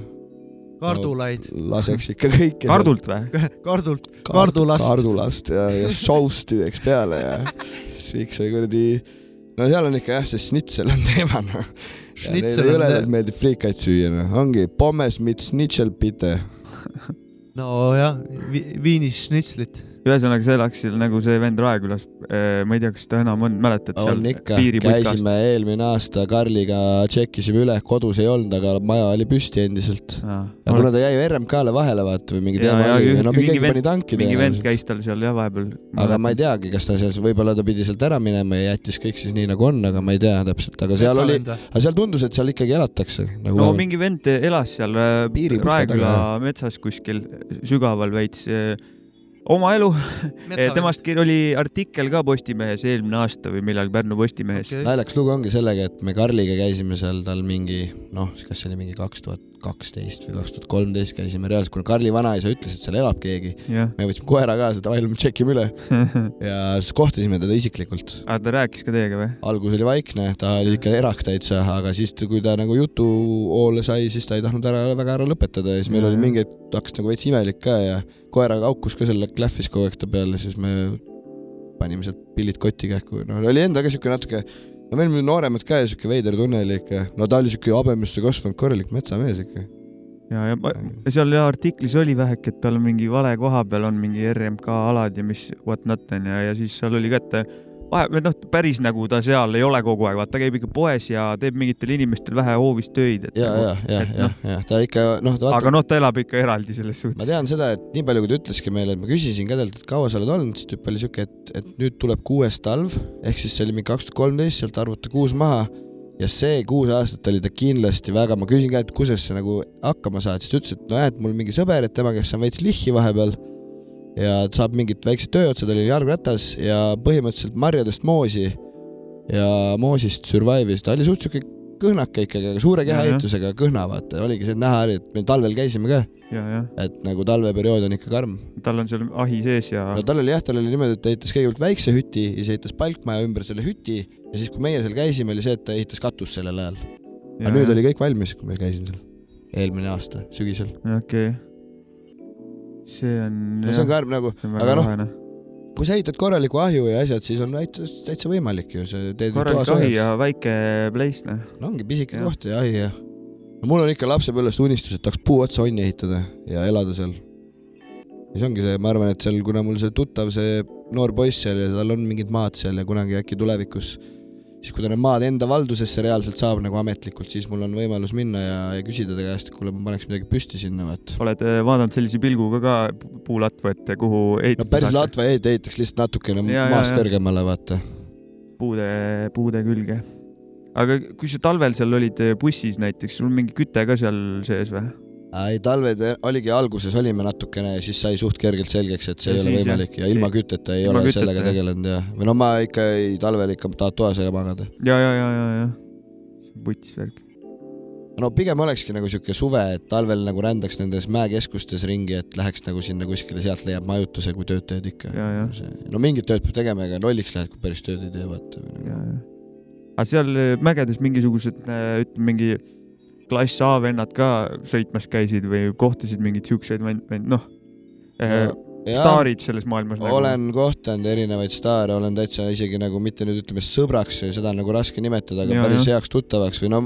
kardulaid, laseks ikka kõike. kardult või? kardult, kardulast. kardulast ja, ja sousti teeks peale ja siis see kuradi, no seal on ikka jah, see schnitzel on teema noh. Te- et meeldib friikaid süüa noh, ongi pommes mit schnitzel bitte. nojah, Viinis šnitslit. ühesõnaga, see elaks seal nagu see vend Raekülas. ma ei tea, kas ta enam on, mäletad seal on ikka, käisime? eelmine aasta Karliga, tšekkisime üle, kodus ei olnud, aga maja oli püsti endiselt. ja kuna ta jäi ju RMK-le vahele vaata või mingi teema ja oli, no mingi keegi vend- pani tanki mingi vend käis tal seal jah vahepeal. aga ma ei teagi, kas ta seal, võib-olla ta pidi sealt ära minema ja jättis kõik siis nii nagu on, aga ma ei tea täpselt, aga seal oli, aga seal tundus, et seal ikkagi elatakse nagu no mingi vend elas seal äh, Raeküla metsas kuskil sügaval veits äh, oma elu. temast kir- oli artikkel ka Postimehes eelmine aasta või millalgi Pärnu Postimehes okay.. naljakas lugu ongi sellega, et me Karliga käisime seal tal mingi noh, kas see oli mingi kaks tuhat kaksteist või kaks tuhat kolmteist käisime reaalselt, kuna Karli vanaisa ütles, et seal elab keegi. jah, me võtsime koera kaasa, davai, lähme tšekkime üle ja siis kohtasime teda isiklikult. aga ta rääkis ka teiega või? algus oli vaikne, ta oli ikka erak täitsa, aga siis, kui ta nagu jutu hoole sai, siis ta ei tahtnud ära, väga ära lõpetada ja siis meil Ja, oli mingi hakkas nagu veits imelik ka ja koeraga haukus ka selle, klähvis kogu aeg ta peale, siis me panime sealt pillid kotti kähku, no oli enda ka siuke natuke, no me olime nooremad ka ja siuke veider tunne oli ikka, no ta oli siuke habemesse kasvanud korralik metsamees ikka. ja, ja ma- seal jah artiklis oli väheke, et tal mingi vale koha peal on mingi RMK alad ja mis what not on ja, ja siis seal oli ka, et vahe, või noh, päris nagu ta seal ei ole kogu aeg, vaata ta käib ikka poes ja teeb mingitel inimestel vähe hoovis töid, ja, nagu, ja, ja et, ja noh, ja. Ta ikka noh, aga noh, ta elab ikka eraldi selles ma suhtes. tean seda, et nii palju, kui ta ütleski meile, et ma küsisin ka talt, et kaua sa oled olnud, siis tüüp oli siuke, et, et nüüd tuleb kuues talv, ehk siis see oli mingi kaks tuhat kolmteist, sealt arvuta kuus maha. Ja see kuus aastat oli ta kindlasti väga, ma küsin ka, et kuidas sa nagu hakkama saad, siis ta ütles, et nojah, et mul mingi sõber, et tema käest saan veits lihhi vahepeal ja saab mingit väikse tööotsa, tal oli jalgratas ja põhimõtteliselt marjadest moosi ja moosist survive'is, ta oli suht siuke kõhnake ikkagi, aga suure kehaehitusega kõhna, vaata, oligi see näha oli, et me talvel käisime ka et nagu talveperiood on ikka karm. tal on seal ahi sees ja no tal oli jah, tal oli niimoodi, et ta ehitas kõigepealt väikse hüti ja siis ehitas palkmaja ümber selle hüti ja siis, kui meie seal käisime, oli see, et ta ehitas katust sellel ajal. ja, aga nüüd oli kõik valmis, kui me käisime seal. eelmine aasta, sügisel. okei okay.. See on. no see on karm nagu, see on aga noh, kui sa ehitad korraliku ahju ja asjad, siis on täitsa, võimalik ju, see teed korralik ahi ja väike place, noh. no ongi pisike koht ja ahi ja. no mul on ikka lapsepõlvest unistus, et tahaks puu otsa onni ehitada ja elada seal. see ongi see, ma arvan, et seal, kuna mul see tuttav, see noor poiss seal ja tal on mingid maad seal ja kunagi äkki tulevikus, siis kui ta need maad enda valdusesse reaalselt saab nagu ametlikult, siis mul on võimalus minna ja, ja küsida ta käest, et kuule, ma paneks midagi püsti sinna, vaat. oled äh, vaadanud sellise pilguga ka puulatvu, et kuhu no ehitada päris saaks? latva ei ehitaks lihtsalt natukene Ja, maast ja. kõrgemale, vaata. puude, puude külge. aga kui sa talvel seal olid äh, bussis näiteks, sul mingi küte ka seal sees või? ei, talved oligi alguses olime natukene ja siis sai suht kergelt selgeks, et see Ja ei ole võimalik ja ilma kütteta ei Ilma ole kütteta, sellega jah. tegelenud ja, või no ma ikka ei, talvel ikka tahad toas ära magada. ja, ja, ja, ja, ja. putis värk. no pigem olekski nagu siuke suve, et talvel nagu rändaks nendes mäekeskustes ringi, et läheks nagu sinna kuskile, sealt leiab majutuse, kui tööd teed ikka. no mingit tööd peab tegema, ega lolliks lähed, kui päris tööd ei tee, vaata. aga seal äh, mägedes mingisugused, ütleme mingi klass A vennad ka sõitmas käisid või kohtasid mingeid siukseid vend-, vend-, noh, staarid selles maailmas nagu. olen kohtunud erinevaid staare, olen täitsa isegi nagu mitte nüüd ütleme sõbraks, seda on nagu raske nimetada, aga Ja, päris jah. heaks tuttavaks või no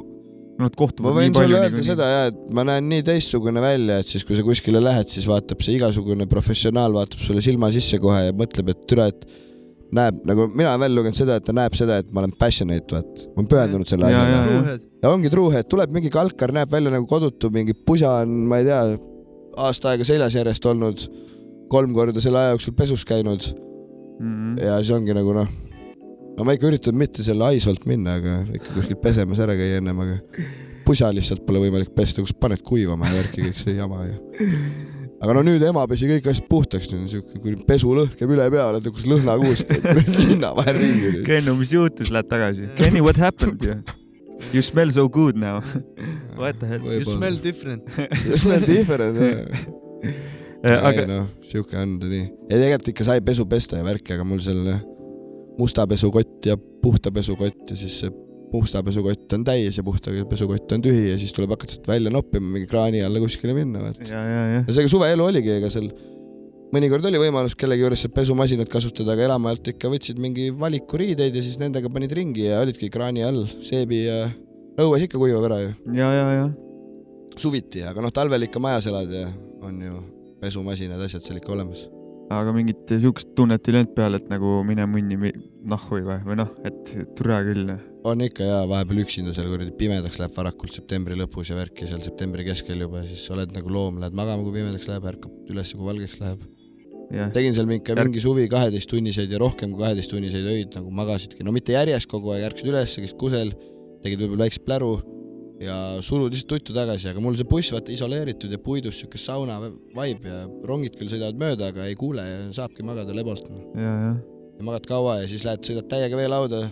Nad ma kohtuvad võin nii palju sulle öelda seda ja, et ma näen nii teistsugune välja, et siis kui sa kuskile lähed, siis vaatab see igasugune professionaal vaatab sulle silma sisse kohe ja mõtleb, et türa, et näeb nagu mina olen välja lugenud seda, et ta näeb seda, et ma olen passionate, vaat, ma olen pühendunud selle Ja, asjale ja, ongi truuhead, tuleb mingi kalkar, näeb välja nagu kodutu, mingi pusa on, ma ei tea, aasta aega seljas järjest olnud, kolm korda selle aja jooksul pesus käinud Mhm. ja siis ongi nagu noh, no ma ikka üritan mitte selle haisvalt minna, aga ikka kuskil pesemas ära käia ennem, aga pusa lihtsalt pole võimalik pesta, kus paned kuivama ja värki kõik see jama ja. aga no nüüd ema pesi kõik asjad puhtaks, nüüd on siuke kuradi pesulõhn käib üle pea, oled kus lõhnakuus käib linna vahel ringi. Kennu, mis juhtus, lähed tagasi? Kenny, what happened you? Smell so good now. What the hell? You smell different. You smell different, jah. aga aga noh, siuke on ta nii. ja tegelikult ikka sai pesu pesta ja värki, aga mul selline musta pesukott ja puhta pesukott ja siis see musta pesukott on täis ja puhta pesukott on tühi ja siis tuleb hakata sealt välja noppima, mingi kraani alla kuskile minna, vaata. ja, ja, ja ja seega suveelu oligi, ega seal mõnikord oli võimalus kellegi juures seda pesumasinat kasutada, aga elamajalt ikka võtsid mingi valiku riideid ja siis nendega panid ringi ja olidki kraani all, seebi ja õues ikka kuivab ära ju, ja, ja, ja suviti, aga noh, talvel ikka majas elad ja on ju pesumasinad, asjad seal ikka olemas. aga mingit siukest tunnet ei löönud peale, et nagu mine munni nahhu või, või noh, et türa küll. on ikka jaa, vahepeal üksinda seal kuradi pimedaks läheb varakult septembri lõpus ja värki seal septembri keskel juba, siis oled nagu loom, lähed magama, kui pimedaks läheb, ärkab üles, kui valgeks läheb. jah, tegin seal mingi, mingi suvi kaheteisttunniseid ja rohkem kui kaheteisttunniseid öid nagu magasidki, no mitte järjest kogu aeg, ärkasid üles, käisid kusel, tegid võib-olla väikse pläru ja surud lihtsalt tuttu tagasi, aga mul see buss vaata isoleeritud ja puidust siuke sauna vibe ja rongid küll sõidavad mööda, aga ei kuule ja saabki magada lebalt no.. ja, ja ja magad kaua ja siis lähed, sõidad täiega veelauda,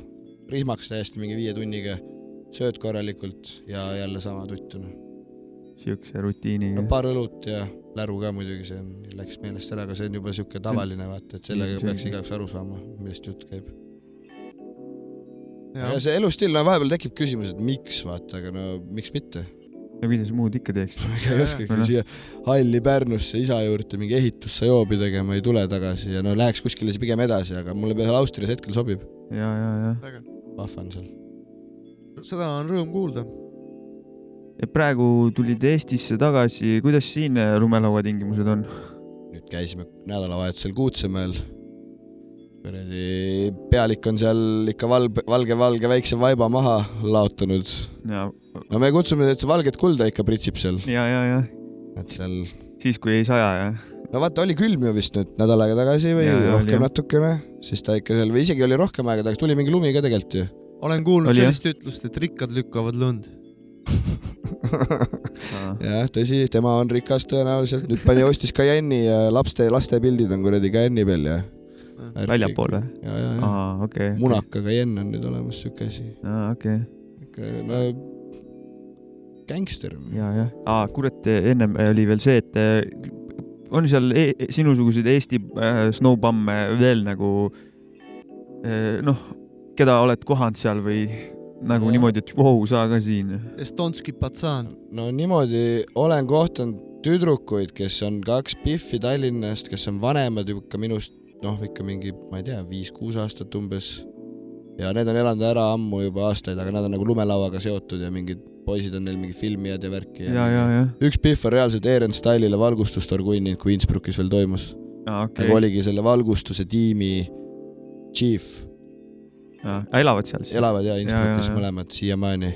rihmaks täiesti mingi viie tunniga, sööd korralikult ja jälle sama tuttu noh. Siukse rutiiniga no. paar õlut ja läru ka muidugi, see on, läks meelest ära, aga see on juba siuke tavaline vaata, et sellega see- peaks igaüks aru saama, millest jutt käib. ja see elustiil, no vahepeal tekib küsimus, et miks vaata, aga no miks mitte. ja mida sa muud ikka teeksid? ega ei oskagi Või noh. siia halli Pärnusse isa juurde mingi ehitusse joobi tegema, ei tule tagasi ja no läheks kuskile siis pigem edasi, aga mulle seal Austrias hetkel sobib. ja, ja, ja. vahva on seal. seda on rõõm kuulda. Praegu tulid Eestisse tagasi, kuidas siin äh, lumelauatingimused on? nüüd käisime nädalavahetusel Kuutsemäel. kuradi pealik on seal ikka valge, valge, valge väikse vaiba maha laotanud. ja, no me kutsume, et see valget kulda ikka pritsib seal, ja, ja, ja et seal, siis, kui ei saja, jah? no vaata, oli külm ju vist nüüd nädal aega tagasi või ja, oli rohkem jah. natukene, siis ta ikka seal või isegi oli rohkem aega tagasi, tuli mingi lumi ka tegelikult ju. olen kuulnud Oli, jah? sellist ütlust, et rikkad lükkavad lund. jah, tõsi, tema on rikas tõenäoliselt, nüüd pani, ostis Cayenne'i ja laste, laste pildid on kuradi Cayenne'i peal ja. väljapool või? ja, ja, ja okei. munaka Cayenne on nüüd olemas siuke asi, aa, okei. no gängster. ja, jah. aa, kurat, ennem oli veel see, et äh, on seal e e- sinusuguseid Eesti äh, snowbamme veel nagu äh, noh, keda oled kohanud seal või nagu No. niimoodi, et vau, sa ka siin. Estonski patsan. no niimoodi olen kohtanud tüdrukuid, kes on kaks Biffi Tallinnast, kes on vanemad ikka minust, noh, ikka mingi, ma ei tea, viis-kuus aastat umbes. ja need on elanud ära ammu juba aastaid, aga nad on nagu lumelauaga seotud ja mingid poisid on neil mingi filmijad ja värki. ja, ja, ja. üks Biff on reaalselt Eren Style'ile valgustustorgunninud, kui Innsbruckis veel toimus aa, okay.. okei nagu. oligi selle valgustuse tiimi chief, elavad seal siis? elavad ja Innsbruckis mõlemad siiamaani.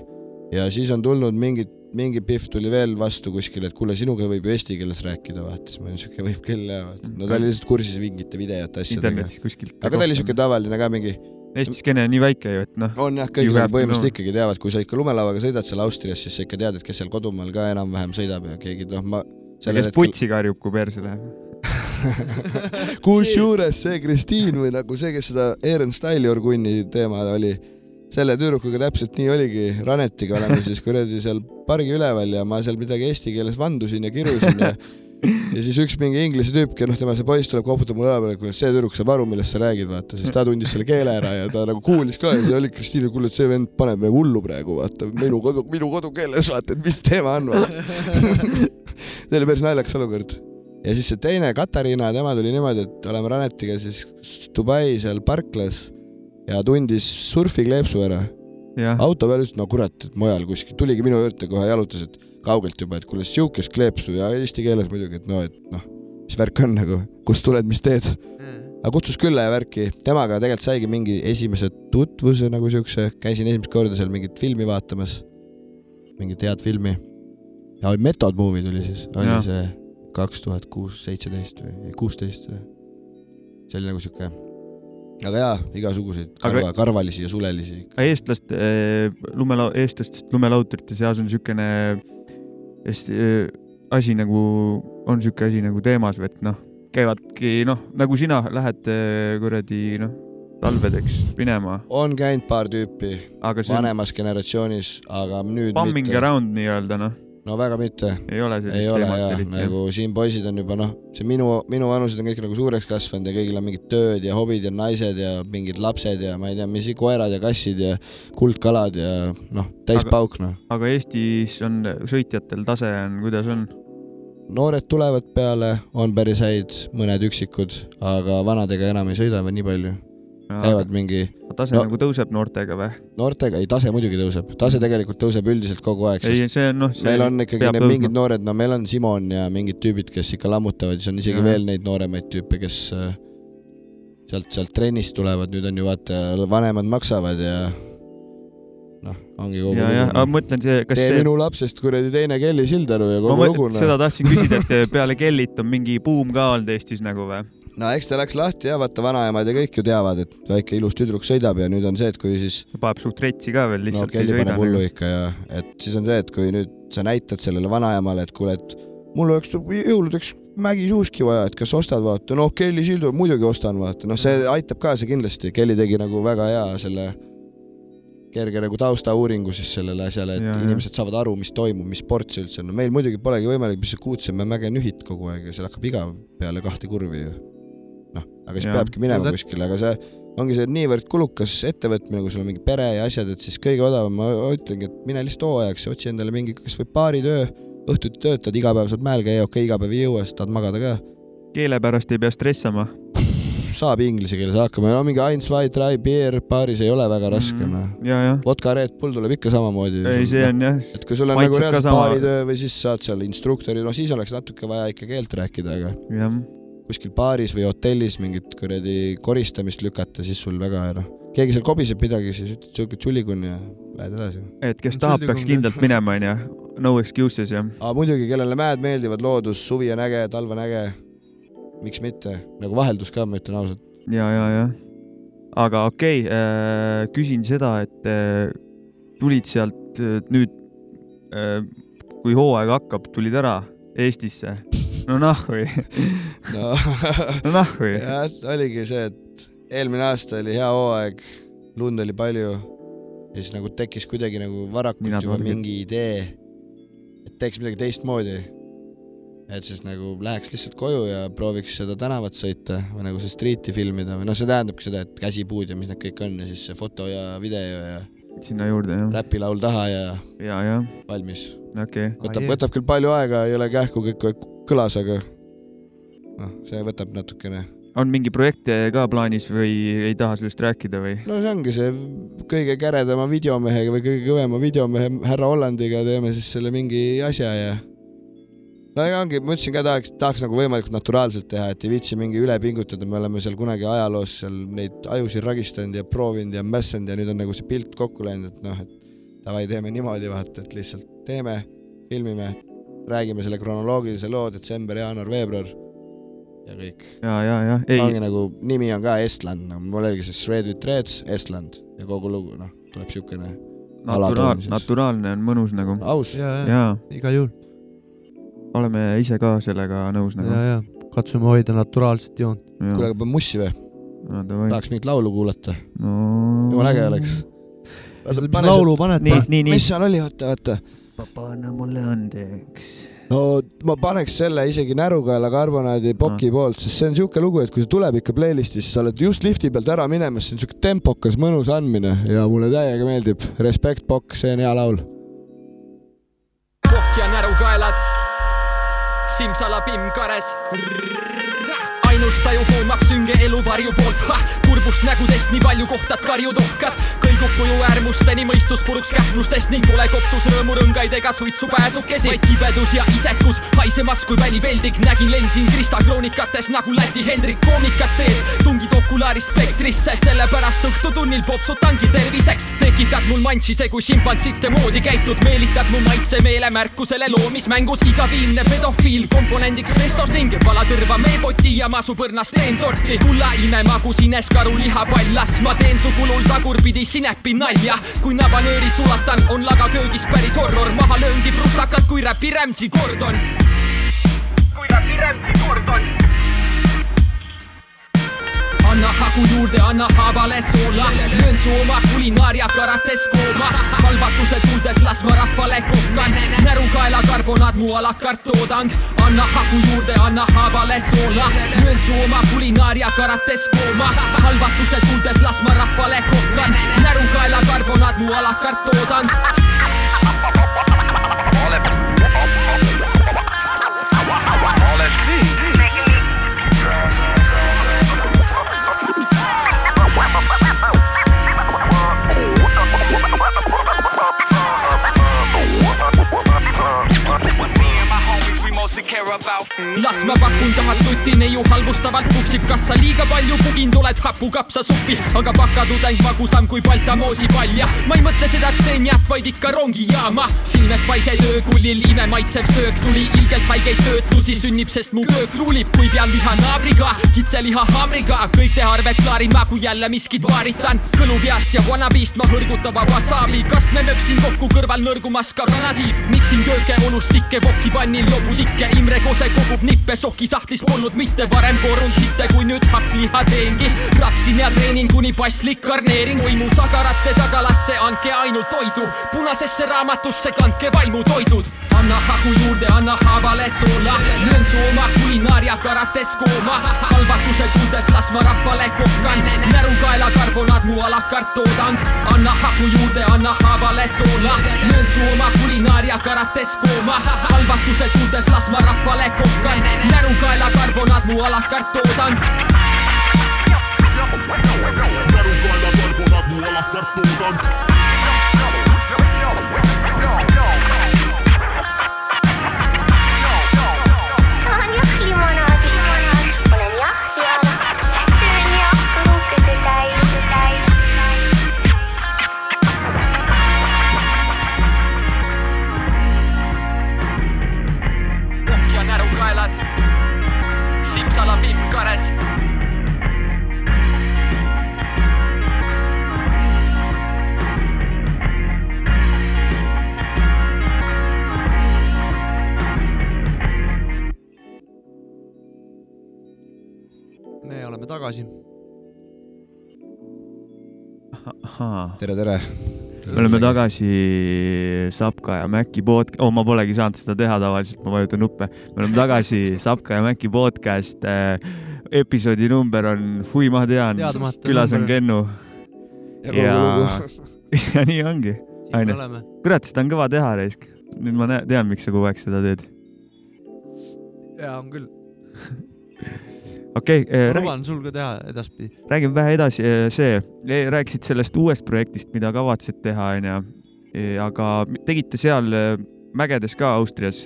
ja siis on tulnud mingid, mingi Biff tuli veel vastu kuskile, et kuule, sinuga võib ju eesti keeles rääkida, vaata, siis ma olin siuke, võib küll jah, vaata. no ta oli lihtsalt kursis mingite videote, asjadega. aga ta oli siuke. tavaline ka mingi, Eesti skeene on nii väike ju, et noh, on jah, kõik nagu põhimõtteliselt ikkagi teavad, kui sa ikka lumelauaga sõidad seal Austrias, siis sa ikka tead, et kes seal kodumaal ka enam-vähem sõidab ja keegi noh, ma kes putsi karjub, kui perse läheb. kusjuures see Kristiin või nagu see, kes seda Eren Style'i orgunni teema oli, selle tüdrukuga täpselt nii oligi, Ranetiga oleme siis kuradi seal pargi üleval ja ma seal midagi eesti keeles vandusin ja kirusin ja ja siis üks mingi inglise tüüp, noh, tema see poiss tuleb, koputab mulle õla peale, kuule see tüdruk saab aru, millest sa räägid, vaata, siis ta tundis selle keele ära ja ta nagu kuulis ka ja see oli Kristiine, kuule, et see vend paneb nagu hullu praegu, vaata, minu kodu, minu kodukeeles, vaata, et mis teema on, vaata. see oli päris naljakas olukord ja siis see teine Katariina, tema tuli niimoodi, et oleme Ranetiga siis Dubai seal parklas ja tundis surfikleepsu ära. auto peal ütles, no kurat, et mujal kuskil, tuligi minu juurde kohe jalutas, et kaugelt juba, et kuule siukest kleepsu ja eesti keeles muidugi, et no, et noh, mis värk on nagu, kust tuled, mis teed. aga kutsus külla ja värki, temaga tegelikult saigi mingi esimese tutvuse nagu siukse, käisin esimest korda seal mingit filmi vaatamas, mingit head filmi. ja oli Method Movie tuli siis, oli Jaa. see kaks tuhat kuus, seitseteist või kuusteist või, see oli nagu siuke aga jaa, igasuguseid Aga- karva, karvalisi ja sulelisi. aga eestlaste, lumela-, eestlastest lumelautorite seas on niisugune hästi äh, asi nagu, on niisugune asi nagu teemas või et noh, käivadki noh, nagu sina lähed äh, kuradi noh, talvedeks minema, on käinud paar tüüpi aga vanemas generatsioonis, aga nüüd bumming mitte. around nii-öelda noh, no väga mitte, ei ole sellist ei ole jah, nagu siin poisid on juba noh, see minu, minu vanused on kõik nagu suureks kasvanud ja kõigil on mingid tööd ja hobid ja naised ja mingid lapsed ja ma ei tea, mis koerad ja kassid ja kuldkalad ja noh, täis Aga- pauk noh. aga Eestis on sõitjatel tase on, kuidas on? noored tulevad peale, on päris häid, mõned üksikud, aga vanadega enam ei sõida veel nii palju, käivad mingi tase no- no, nagu tõuseb noortega või? noortega, ei tase muidugi tõuseb, tase tegelikult tõuseb üldiselt kogu aeg, ei, sest see on noh, meil on ikkagi need mingid noored, no meil on Simon ja mingid tüübid, kes ikka lammutavad, siis on isegi Jah. veel neid nooremaid tüüpe, kes äh, sealt, sealt trennist tulevad, nüüd on ju vaata, vanemad maksavad ja noh, ongi kogu ja, jah, aga lugu. mõtlen see, kas tee see minu lapsest kuradi teine Kelly Sildaru ja ma kogu lugu mõtlen, seda noh. tahtsin küsida, et peale Kellit on mingi buum ka olnud Eestis nagu või? No eks ta läks lahti ja vaata, vanaemad ja kõik ju teavad, et väike ilus tüdruk sõidab ja nüüd on see, et kui siis paneb suht retsi ka veel no lihtsalt Kelly ei paneb hullu ikka ja et siis on see, et kui nüüd sa näitad sellele vanaemale, et kuule, et mul oleks jõuludeks mägisuuski vaja, et kas ostad, vaata, noh, Kelly Sildur muidugi ostan, vaata, noh, see aitab kaasa kindlasti, Kelly tegi nagu väga hea selle kerge nagu taustauuringu siis sellele asjale, et Ja, inimesed saavad aru, mis toimub, mis sport see üldse on, no meil muidugi polegi võimalik, mis sa kuutseme mäge nühid kogu aeg ja seal hakkab igav peale kahte kurvi ju. noh, aga siis Ja. peabki minema Seda- kuskile, aga see ongi see niivõrd kulukas ettevõtmine, kui sul on mingi pere ja asjad, et siis kõige odavam, ma ütlengi, et mine lihtsalt hooajaks ja otsi endale mingi kasvõi baaritöö, õhtuti töötad, iga päev saad mäel käia, okei okay,, iga päev ei jõua, siis tahad magada ka. keele pärast ei pea stressama. saab inglise keeles hakkama, no mingi eins, zwei, drei, beer baaris ei ole väga raske noh. ja, ja, vodka Red Bull tuleb ikka samamoodi. ei, see on jah, et kui sul on maitseb nagu reaalselt baaritöö või siis saad seal instruktori, no siis oleks natuke vaja ikka keelt rääkida, aga jah, kuskil baaris või hotellis mingit kuradi koristamist lükata, siis sul väga noh, keegi seal kobiseb midagi, siis ütled siuke tšullikun ja lähed edasi. et kes tahab, peaks kindlalt minema, onju. No excuses jah. aga muidugi, kellele mäed meeldivad, loodus, suvi on äge, talv on äge, miks mitte, nagu vaheldus ka, ma ütlen ausalt. ja, ja, ja. aga okei okay,, küsin seda, et äh, tulid sealt äh, nüüd, kui hooaeg hakkab, tulid ära Eestisse. No nahhui, no no nahhui. jah, oligi see, et eelmine aasta oli hea hooaeg, lund oli palju ja siis nagu tekkis kuidagi nagu varakult Mina juba torgin. mingi idee, et teeks midagi teistmoodi. et siis nagu läheks lihtsalt koju ja prooviks seda tänavat sõita või nagu see street'i filmida või noh, see tähendabki seda, et käsipuud ja mis need kõik on ja siis see foto ja video ja sinna juurde jah, räpilaul taha ja ja, ja valmis. okei okay.. võtab, võtab küll palju aega, ei ole kähku kõik kõlas, aga noh, see võtab natukene on mingi projekte ka plaanis või ei taha sellest rääkida või? no see ongi see kõige käredama videomehega või kõige kõvema videomehe härra Hollandiga teeme siis selle mingi asja ja no ja ongi, ma ütlesin ka tahaks, tahaks nagu võimalikult naturaalselt teha, et ei viitsi mingi üle pingutada, me oleme seal kunagi ajaloos seal neid ajusid ragistanud ja proovinud ja mässanud ja nüüd on nagu see pilt kokku läinud, et noh, et davai, teeme niimoodi vaata, et lihtsalt teeme, filmime, räägime selle kronoloogilise loo detsember, jaanuar, veebruar ja kõik. ja, ja, ja ei ongi, nagu nimi on ka Estland, no mul oligi see Shred with Threads, Estland ja kogu lugu, noh, tuleb siukene naturaal, naturaalne on mõnus nagu. aus. ja, ja, ja igal juhul, oleme ise ka sellega nõus nagu ja, ja katsume hoida naturaalset joont. kuule, aga peab mussi või? no,. tahaks mingit laulu kuulata. no jumala äge oleks. mis laulu paned? nii, nii, nii mis. seal oli, oota, oota. Anna mulle andeks. no ma paneks selle isegi närukaela karbonaadi poki poolt, sest see on siuke lugu, et kui see tuleb ikka playlist'is, sa oled just lifti pealt ära minemas, see on siuke tempokas, mõnus andmine ja mulle täiega meeldib. Respekt, Pokk, see on hea laul. Pokk ja närukaelad, Simsalabim kares. Ainus taju hoomab sünge elu varju poolt, kurbust nägudest nii palju kohtad karjud ohkad, kõigub tuju äärmusteni mõistus puruks kähnustest ning pole kopsus rõõmurõngaid ega suitsupääsukesi, vaid kibedus ja isekus haisemas kui välipeldik, nägin lensin kristalkroonikates nagu Läti Hendrik koomikat teed, tungid okulaarist spektrisse, sellepärast õhtutunnil popsutangi terviseks, tekitad mul mantsise kui šimpansitte moodi käitud, meelitad mu maitse meelemärkusele loomismängus, iga viimne pedofiil komponendiks prestos ning palatõrva meepoti ja ma su põrnast teen torti, kulla imemagu sines karu lihapall, las ma teen su kulul tagurpidi sinepi nalja. kui nabanööri sulatan, on laga köögis päris horror, maha lööngi prussakad, kui räpi Rämsi kordon. kui räpi Rämsi kordon anna hagu juurde, anna haabale soola, löön su oma kulinaaria karates kooma, halvatuse tuldes las ma rahvale kokkan, närukaela karbonaat mu alakart toodang, anna hagu juurde, anna haabale soola, löön su oma kulinaaria karates kooma, halvatuse tuldes las ma rahvale kokkan, närukaela karbonaat mu alakart toodang. Las ma pakun, tahad tuti neiu halvustavalt puhsib, kas sa liiga palju puginud oled hapukapsasuppi, aga bakatudeng magusam kui Baltamoosi palja. ma ei mõtle seda Xeniat, vaid ikka rongijaama. silmes paised öökullil imemaitsev söök tuli, ilgelt haigeid töötlusi sünnib, sest mu köök ruulib, kui pean liha naabriga, kitseliha haamriga, kõik teha arved klaarin ma, kui jälle miskit vaaritan. kõlupeast ja vanapiist ma hõrgutava wasabi, kastme möksin kokku kõrval nõrgumas ka kanadiib, miksin kööke, onustikke, vokipannil jobutikke, Imre Kose kogub nippe, sokisahtlist polnud mitte varem korunud hitte, kui nüüd hakkliha teengi. rapsin ja treenin kuni passlik garneering, oi mu sagarate tagalasse andke ainult toidu, punasesse raamatusse kandke vaimutoidud anna hagu juurde, anna haavale soola, löön su oma kulinaaria karates kooma, halvatuse tuldes las ma rahvale kokkan, närukaela karbonaat mu alakart toodang, anna hagu juurde, anna haavale soola, löön su oma kulinaaria karates kooma, halvatuse tuldes las ma rahvale kokkan, närukaela karbonaat mu alakart toodang. närukaela karbonaat mu alakart toodang. Oleme tagasi. tere, tere. me oleme tagasi Sapka ja Maci pod-, oh ma polegi saanud seda teha tavaliselt, ma vajutan nuppe. me oleme tagasi Sapka ja Maci podcast. episoodi number on, hui ma tean külas on. Kennu ja ja nii ongi. oleme. kurat, seda on kõva teha, Reisk. nüüd ma tean, miks sa kogu aeg seda teed. ja on küll. okei ma okay,, luban sul ka teha edaspidi. räägime vähe edasi, see, rääkisid sellest uuest projektist, mida kavatsed teha, onju. aga tegite seal eh, mägedes ka Austrias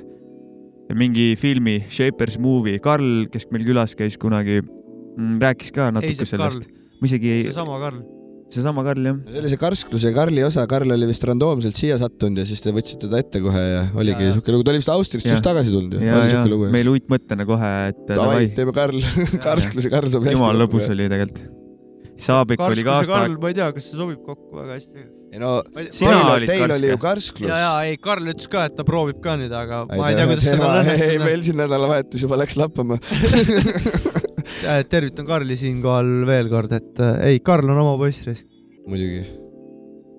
mingi filmi Shapers Movie, Karl, kes meil külas käis kunagi, rääkis ka natuke Karl sellest., ma isegi ei, seesama Karl. Seesama Karl jah. see oli see karskluse Karli osa, Karl oli vist randoomselt siia sattunud ja siis te võtsite ta ette kohe ja oligi siuke lugu, ta oli vist Austriast just tagasi tulnud ju, oli siuke lugu. meil uitmõttena kohe, et davai teeme Karl, karskluse Karl tuleb hästi. jumala lõbus. oli tegelikult. Saabik oli ka aasta Karl, ma ei tea, kas see sobib kokku väga hästi. ei no teil, olid teil oli ju karsklus. ja, ja ei, Karl ütles ka, et ta proovib ka nüüd, aga ma ei tea, kuidas seal on ei, meil siin nädalavahetus juba läks lappama. tervitan Karli siinkohal veel kord, et äh, ei, Karl on oma poiss risk. muidugi.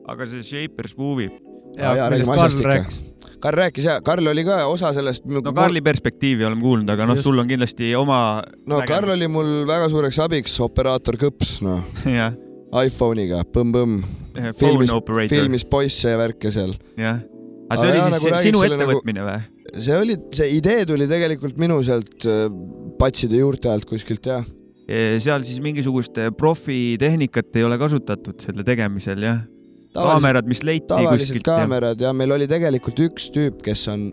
aga see Shapers Movie, ja millest räägime Karl asjast ikka. rääkis. Karl rääkis ja Karl oli ka osa sellest. no Karli perspektiivi oleme kuulnud, aga noh, sul on kindlasti oma. no Karl oli mul väga suureks abiks, operaator Kõps, noh, jah, iPhone'iga, põmm-põmm, phone filmis, filmis poisse ja värke seal. jah. aga see Aga oli jaa, siis nagu sinu nagu- ettevõtmine või? see oli, see idee tuli tegelikult minu sealt äh, patside juurte alt kuskilt jah. seal siis mingisugust eh, profitehnikat ei ole kasutatud selle tegemisel, jah? kaamerad, mis leiti tavaliselt kuskilt ja kaamerad ja meil oli tegelikult üks tüüp, kes on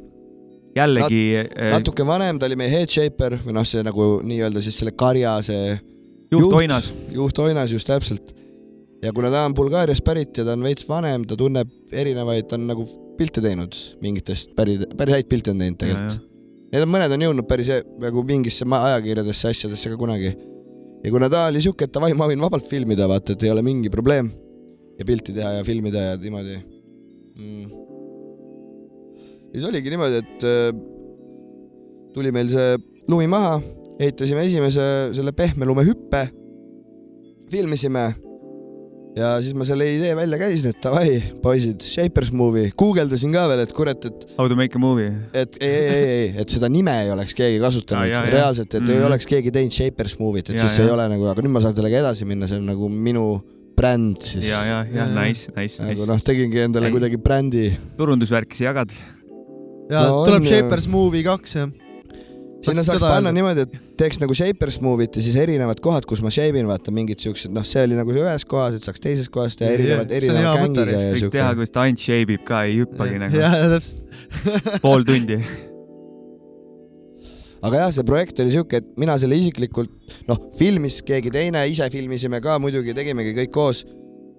jällegi eh, natuke vanem, ta oli meie head shaper või noh, see nagu nii-öelda siis selle karja see juhtoinas. juhtoinas just täpselt. ja kuna ta on Bulgaariast pärit ja ta on veits vanem, ta tunneb erinevaid, ta on nagu pilte teinud mingitest päris, päris häid pilte on teinud tegelikult. Need on, mõned on jõudnud päris e- nagu mingisse ajakirjadesse asjadesse ka kunagi. ja kuna ta oli siuke, et davai, ma võin vabalt filmida, vaata, et ei ole mingi probleem ja pilti teha ja filmida ja niimoodi mm.. ja siis oligi niimoodi, et äh, tuli meil see lumi maha, ehitasime esimese selle pehme lume hüppe, filmisime ja siis ma selle idee välja käisin, et davai, poisid, Shapers Movie, guugeldasin ka veel, et kurat, et How to make a movie. et ei, ei, ei, ei, et seda nime ei oleks keegi kasutanud jaa, jaa. reaalselt, et mm -hmm. ei Mhm. oleks keegi teinud Shapers Movie't, et Jaa, siis see ei ole nagu, aga nüüd ma saan sellega edasi minna, see on nagu minu bränd siis. ja, ja, ja nice, nice, nagu nice. noh, tegingi endale Ei. kuidagi brändi. turundusvärki sa jagad. ja No tuleb on. Shapers Movie kaks jah. Sinna saaks panna niimoodi, et teeks nagu Shapers Movie't ja siis erinevad kohad, kus ma shape in, vaata mingid siuksed, noh, see oli nagu ühes kohas, et saaks teises kohas teha erinevad, see on erineva hea mõte, gängiga ja siuke teha, kuidas ta ainult shape ib ka, ei hüppagi nagu. jah, täpselt. pool tundi. aga jah, see projekt oli siuke, et mina selle isiklikult, noh, filmis keegi teine, ise filmisime ka muidugi, tegimegi kõik koos.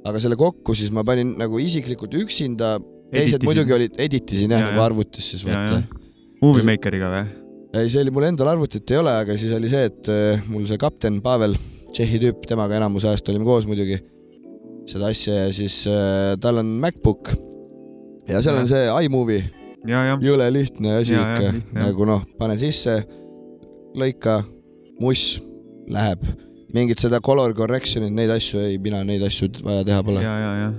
aga selle kokku siis ma panin nagu isiklikult üksinda, teised muidugi olid, editisin jah Ja, ja, nagu arvutis siis vaata. Movie Makeriga või? ei, see oli mul endal arvutit ei ole, aga siis oli see, et äh, mul see kapten Pavel, Tšehhi tüüp, temaga enamus ajast olime koos muidugi seda asja ja siis äh, tal on MacBook ja seal on see iMovie, ja, ja, jõle lihtne asi ikka, nagu noh, pane sisse, lõika, muss, läheb. mingit seda color correction'it, neid asju ei, mina neid asju vaja teha pole. ja, ja, ja.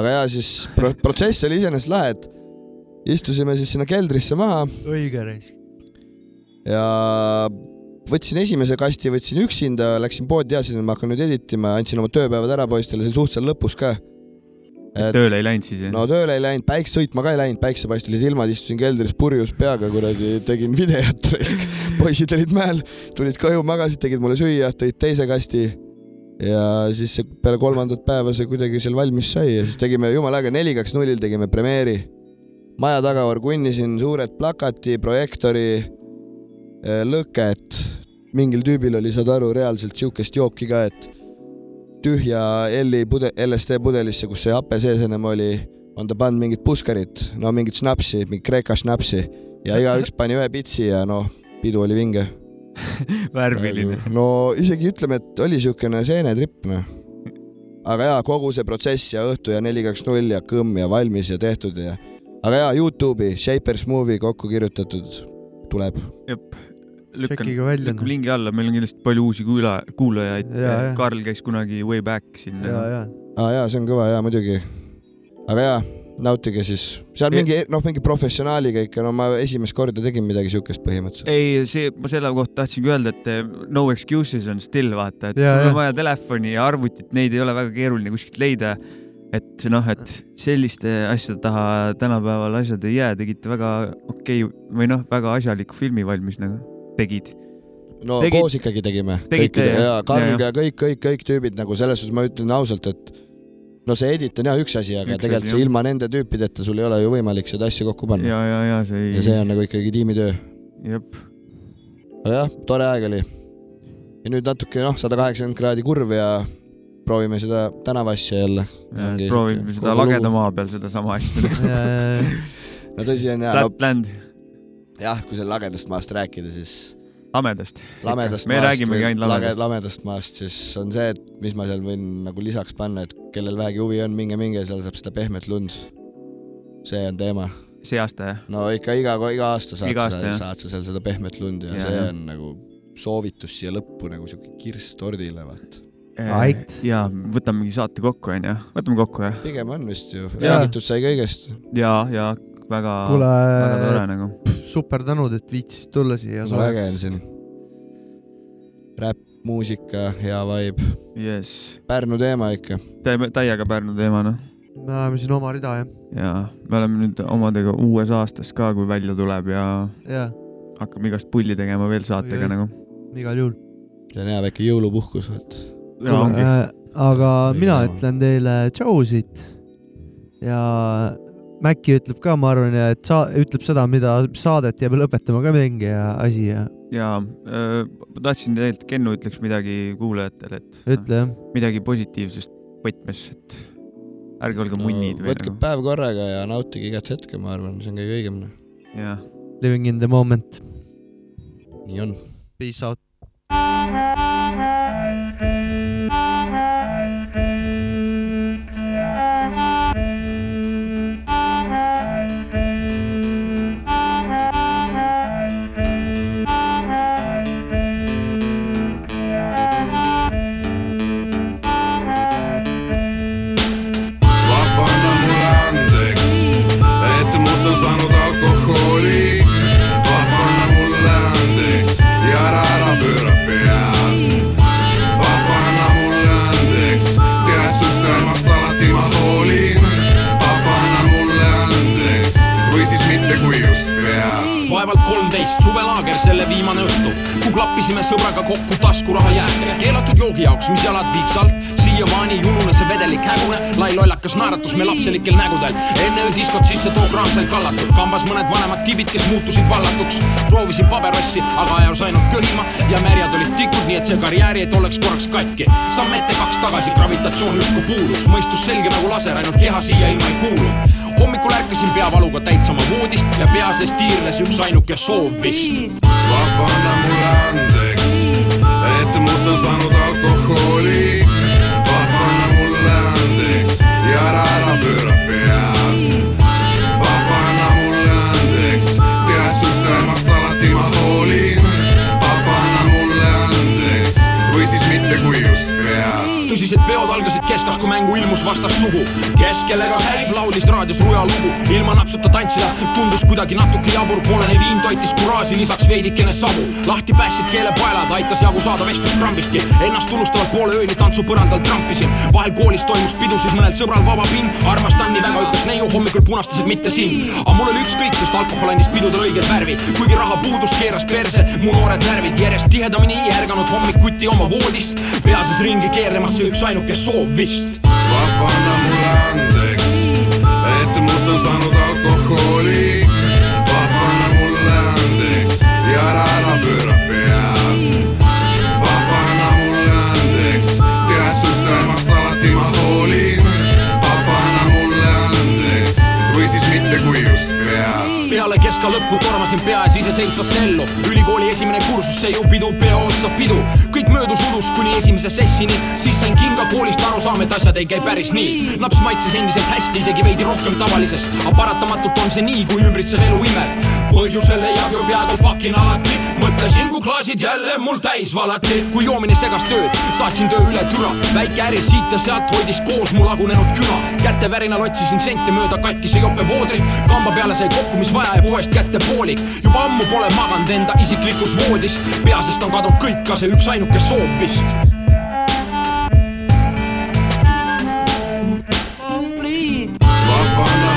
aga jaa, siis pro protsess oli iseenesest lahe, et istusime siis sinna keldrisse maha õige reis. Ja võtsin esimese kasti, võtsin üksinda, läksin poodi, teadsin, et ma hakkan nüüd editima, andsin oma tööpäevad ära poistele, see oli suhteliselt lõpus ka. et tööle ei läinud siis? no tööle ei läinud, päikse sõitma ka ei läinud, päiksepaistelised ilmad, istusin keldris purjus peaga, kuradi tegin videot raisk. poisid olid mäel, tulid koju, magasid, tegid mulle süüa, tõid teise kasti. ja siis peale kolmandat päeva see kuidagi seal valmis sai ja siis tegime jumala äge neli kaks nullil tegime premeeri. maja taga orgunnisin suured plakati, projektori, lõket. mingil tüübil oli, saad aru, reaalselt siukest jooki ka, et tühja L-i pude-, LSD pudelisse, kus see hape sees ennem oli, on ta pannud mingit puskarit, no mingit šnapsi, mingit Kreeka šnapsi ja igaüks pani ühe pitsi ja noh, pidu oli vinge. värviline. no isegi ütleme, et oli siukene seenetripp noh. aga jaa, kogu see protsess ja õhtu ja neli, kaks, null ja kõmm ja valmis ja tehtud ja aga jaa, Youtube'i Shapers Movie kokku kirjutatud tuleb. jep. lükkan, lükkan lingi alla, meil on kindlasti palju uusi kuula-, kuulajaid. Karl käis kunagi way back siin. ja, ja. aa jaa, see on kõva jaa, muidugi. aga jaa, nautige siis, seal E- mingi noh, mingi professionaaliga ikka, no ma esimest korda tegin midagi siukest põhimõtteliselt. ei, see, ma selle kohta tahtsingi öelda, et eh, no excuses on still vaata, et sul on vaja telefoni ja arvutit, neid ei ole väga keeruline kuskilt leida. et noh, et selliste asjade taha tänapäeval asjad ei jää, tegite väga okei okay, või noh, väga asjaliku filmi valmis nagu tegid. no Tegid- koos ikkagi tegime. jah? ja Karl ja, ja kõik, kõik, kõik tüübid nagu selles suhtes ma ütlen ausalt, et no see edit on jah üks asi, aga Üks tegelikult asi, jah. ilma nende tüüpideta sul ei ole ju võimalik seda asja kokku panna. ja, ja, ja see ja ei, see on nagu ikkagi tiimitöö. jep, aga jah, tore aeg oli. ja nüüd natuke noh, sada kaheksakümmend kraadi kurv ja proovime seda tänavaasja jälle. proovime seda lageda maa peal sedasama asja. no tõsi on no Flatland, jah, kui seal lagedast maast rääkida, siis lamedast. lamedast me maast räägimegi ainult lage- lamedast. lamedast maast, siis on see, et mis ma seal võin nagu lisaks panna, et kellel vähegi huvi on, minge, minge, seal saab seda pehmet lund. see on teema. see aasta jah? no ikka iga, iga aasta saad Iga sa aasta,, jah. saad sa seal seda pehmet lund ja, ja see on nagu soovitus siia lõppu nagu siuke kirss tordile, vaata. Ait. ja võtamegi saate kokku onju, võtame kokku jah? pigem on vist ju, räägitud sai kõigest. ja, ja väga, kuule väga tore, nagu. super tänud, et viitsisid tulla siia. äge on siin. räpp, muusika, hea vibe, jess, Pärnu teema ikka. täiega Pärnu teema noh. me oleme siin oma rida jah, ja me oleme nüüd omadega uues aastas ka, kui välja tuleb ja ja hakkame igast pulli tegema veel saatega Oi-oi. nagu. igal juhul. see on hea väike jõulupuhkus, ongi. Äh, aga Ei mina tea. ütlen teile tšau siit ja Mäkki ütleb ka, ma arvan, et sa, ütleb seda, mida saadet jääb lõpetama ka mingi asi ja ja äh, ma tahtsin tegelikult, Kennu ütleks midagi kuulajatele, et ütle jah. midagi positiivsest võtmes, et ärge olge munnid või võtke nagu. päev korraga ja nautige igat hetke, ma arvan, see on kõige õigem. jah, Living in the moment. nii on. Peace out. Klappisime sõbraga kokku taskuraha jääke, keelatud joogi jaoks, mis jalad viiks alt. siiamaani junune see vedelik hägune, lai lollakas naeratus me lapselikel nägudel. enne öödiskot sisse too kraam sai kallatud, kambas mõned vanemad tibid, kes muutusid vallatuks. proovisin paberossi, aga ajus ainult köhima ja märjad olid tikud, nii et see karjääri, et oleks korraks katki. samm ette, kaks tagasi, gravitatsioon justkui puudus, mõistus selge nagu laser, ainult keha siia ilma ei kuulu hommikul ärkasin peavaluga täitsama voodist ja pea sees tiirles üks ainuke soov vist. vabanna mulle andeks, et must on saanud alkoholi. Peod algasid keskas, kui mängu ilmus vastassugu. kes kellega käib, laulis raadios Ruja lugu, ilma napsuta tantsida tundus kuidagi natuke jabur, poolene viin toitis kuraaži, lisaks veidikene savu. lahti päästsid keelepaelad, aitas jagu saada vestluskrambistki. ennast tunnustavalt poole ööni tantsupõrandal trampisin. vahel koolis toimus pidusid mõnel sõbral vaba pind, armastan nii väga, ütles neiu hommikul punastased, mitte sind. aga mul oli ükskõik, sest alkohol andis pidudel õiget värvi, kuigi raha puudus, keeras perse mu noored närvid järjest tihedamini ärganud hommikuti oma voodist, pea sees ringi keeramas see üks ainuke soov vist. vabanna mulle lõppu tormasin peaasi iseseisvasse ellu, ülikooli esimene kursus, see ju pidu peo otsa pidu. kõik möödus udus kuni esimese sessini, siis sain kinga koolist aru saama, et asjad ei käi päris nii. laps maitses endiselt hästi, isegi veidi rohkem tavalisest, aga paratamatult on see nii, kui ümbritsev elu imeb põhjusele jääb ju peaaegu fucking alati mõtlesin, kui klaasid jälle mul täis valati, kui joomine segas tööd, saatsin töö üle türa, väike äri siit ja sealt hoidis koos mu lagunenud küla. kätevärinal otsisin sente mööda katkise jope voodrit, kamba peale sai kokku, mis vaja ja poest kätte poolik. juba ammu pole maganud enda isiklikus voodis, pea sest on kadunud kõik, ka see üksainuke soov vist. vabana